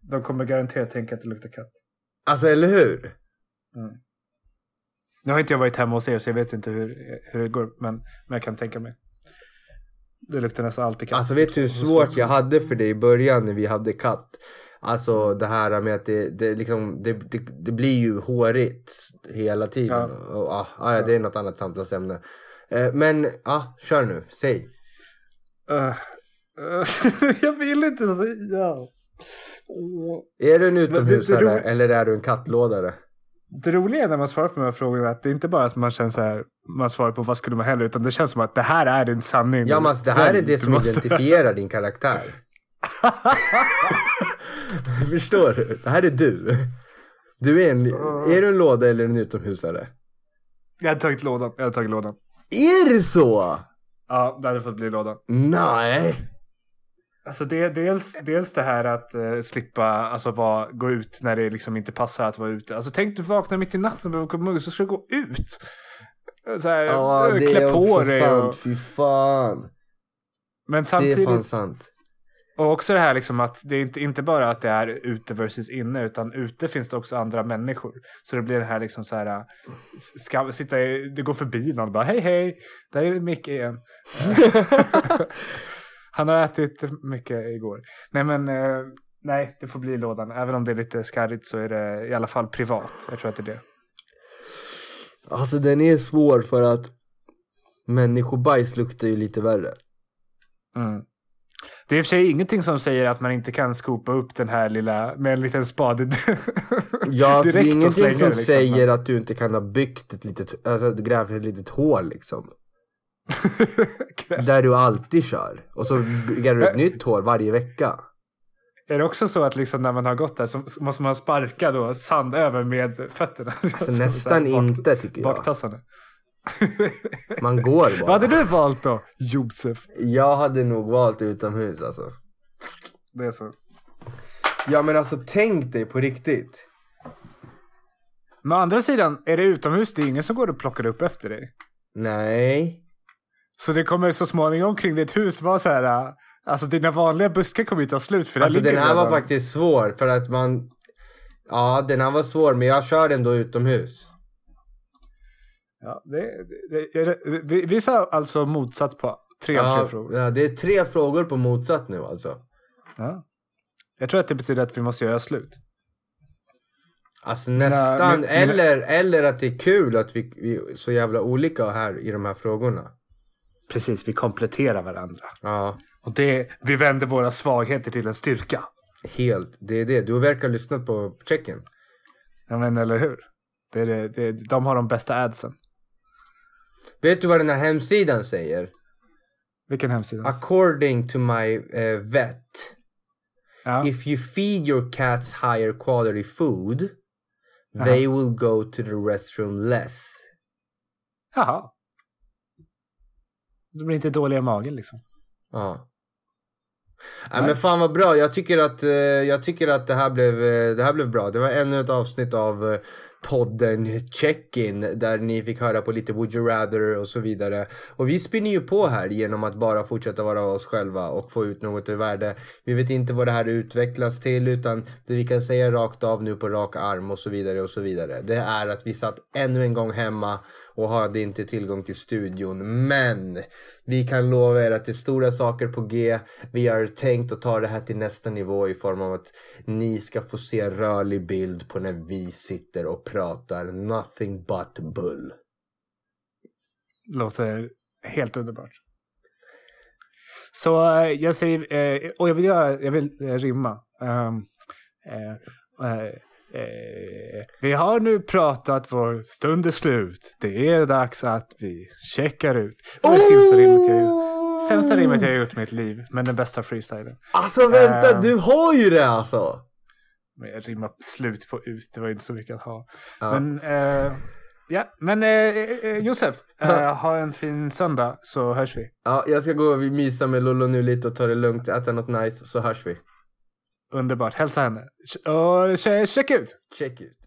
De kommer garanterat tänka att det luktar katt. Alltså eller hur? Mm. Nu har inte jag varit hemma hos er så jag vet inte hur, hur det går, men, men jag kan tänka mig. Det luktar nästan alltid katt. Alltså vet du hur svårt jag hade för det i början när vi hade katt? Alltså det här med att det, det, liksom, det, det, det blir ju hårigt hela tiden. Ja. Och, ah, ah, ja, det är något annat samtalsämne. Eh, men ah, kör nu, säg. Uh, uh, jag vill inte säga. Åh. Är du en utomhusare eller är du en kattlådare? Det roliga när man svarar på de här frågorna är att det inte bara att man känner så här, man svarar på vad skulle man hellre, utan det känns som att det här är din sanning. Ja men det här är det som måste- identifierar din karaktär. Förstår du? Det här är du. Du är en, är du en låda eller en utomhusare? Jag hade tagit lådan, jag hade tagit lådan. Är det så? Ja, det hade fått bli lådan. Nej. Alltså det, dels, dels det här att eh, slippa alltså, vara, gå ut när det liksom inte passar att vara ute. Alltså tänk du vaknar mitt i natten och behöver komma ut så ska du gå ut. Så här, Ja eh, det klä är på också dig. sant, Och, fy fan. men Det är samtidigt, fan sant. och också det här liksom att det är inte, inte bara att det är ute versus inne utan ute finns det också andra människor. Så det blir det här liksom så här, eh, ska, sitta du går förbi någon och bara hej hej, där är Micke igen. Han har ätit mycket igår. Nej men, eh, nej det får bli lådan. Även om det är lite skarrigt så är det i alla fall privat. Jag tror att det är det. Alltså den är svår för att människobajs luktar ju lite värre. Mm. Det är i och för sig ingenting som säger att man inte kan skopa upp den här lilla med en liten spade. Ja, alltså, det är ingenting som liksom. säger att du inte kan ha byggt ett litet, alltså grävt ett litet hål liksom. Där du alltid kör. Och så bygger du ett nytt hål varje vecka. är det också så att liksom när man har gått där så måste man sparka då sand över med fötterna? Alltså Så nästan bak- inte tycker jag. Baktassarna. Man går Vad hade bara. du valt då? Josef. Jag hade nog valt utomhus alltså. Det är så. Ja men alltså tänk dig på riktigt. Men å andra sidan, är det utomhus, det är ingen som går och plockar upp efter dig. Nej. Så det kommer så småningom kring ditt hus vara så här, äh, alltså dina vanliga buskar kommer inte ta slut för Alltså den här var redan- faktiskt svår för att man Ja den här var svår men jag kör ändå utomhus. Ja, det, det, det, vi, vi sa alltså motsatt på tre av Ja, tre frågor. ja, det är tre frågor på motsatt nu alltså. Ja. Jag tror att det betyder att vi måste göra slut. Alltså nästan, men- men- eller, eller att det är kul att vi, vi är så jävla olika här i de här frågorna. Precis, vi kompletterar varandra. Ja, Och det, vi vänder våra svagheter till en styrka. helt. Det är det. Du verkar ha lyssnat på checken. Ja men eller hur? Det är det, det, de har de bästa adsen. Vet du vad den här hemsidan säger? Vilken hemsida? According to my eh, vet, Ja. if you feed your cats higher quality food, Jaha. they will go to the restroom less. Jaha. De blir inte dåliga i magen liksom. Ja. Ja, Nice. men fan vad bra. Jag tycker att, eh, jag tycker att det, här blev, eh, det här blev bra. Det var ännu ett avsnitt av eh, podden Check-In där ni fick höra på lite Would You Rather och så vidare. Och vi spinner ju på här genom att bara fortsätta vara oss själva och få ut något i värde. Vi vet inte vad det här utvecklas till utan det vi kan säga rakt av nu på rak arm och så vidare och så vidare. Det är att vi satt ännu en gång hemma och hade inte tillgång till studion. Men vi kan lova er att det är stora saker på G. Vi har tänkt att ta det här till nästa nivå i form av att ni ska få se rörlig bild på när vi sitter och pratar nothing but bull. Låter helt underbart. Så eh, jag säger, eh, och jag vill, göra, jag vill eh, rimma. Um, uh, uh, eh, vi har nu pratat, vår stund är slut. Det är dags att vi checkar ut. Det var det sämsta rimmet jag gjort. Sämsta rimmet jag gjort i mitt liv, men den bästa freestylen. Alltså vänta, Ehm. du har ju det alltså! Men jag rimmar slut på ut, det var inte så mycket att ha. Ja. Men, eh, ja, men eh, eh, Josef, eh, ha en fin söndag så hörs vi. Ja, jag ska gå och mysa med Lollo nu lite och ta det lugnt, äta något nice, så hörs vi. Underbart, hälsa henne. Och check ut! Check ut.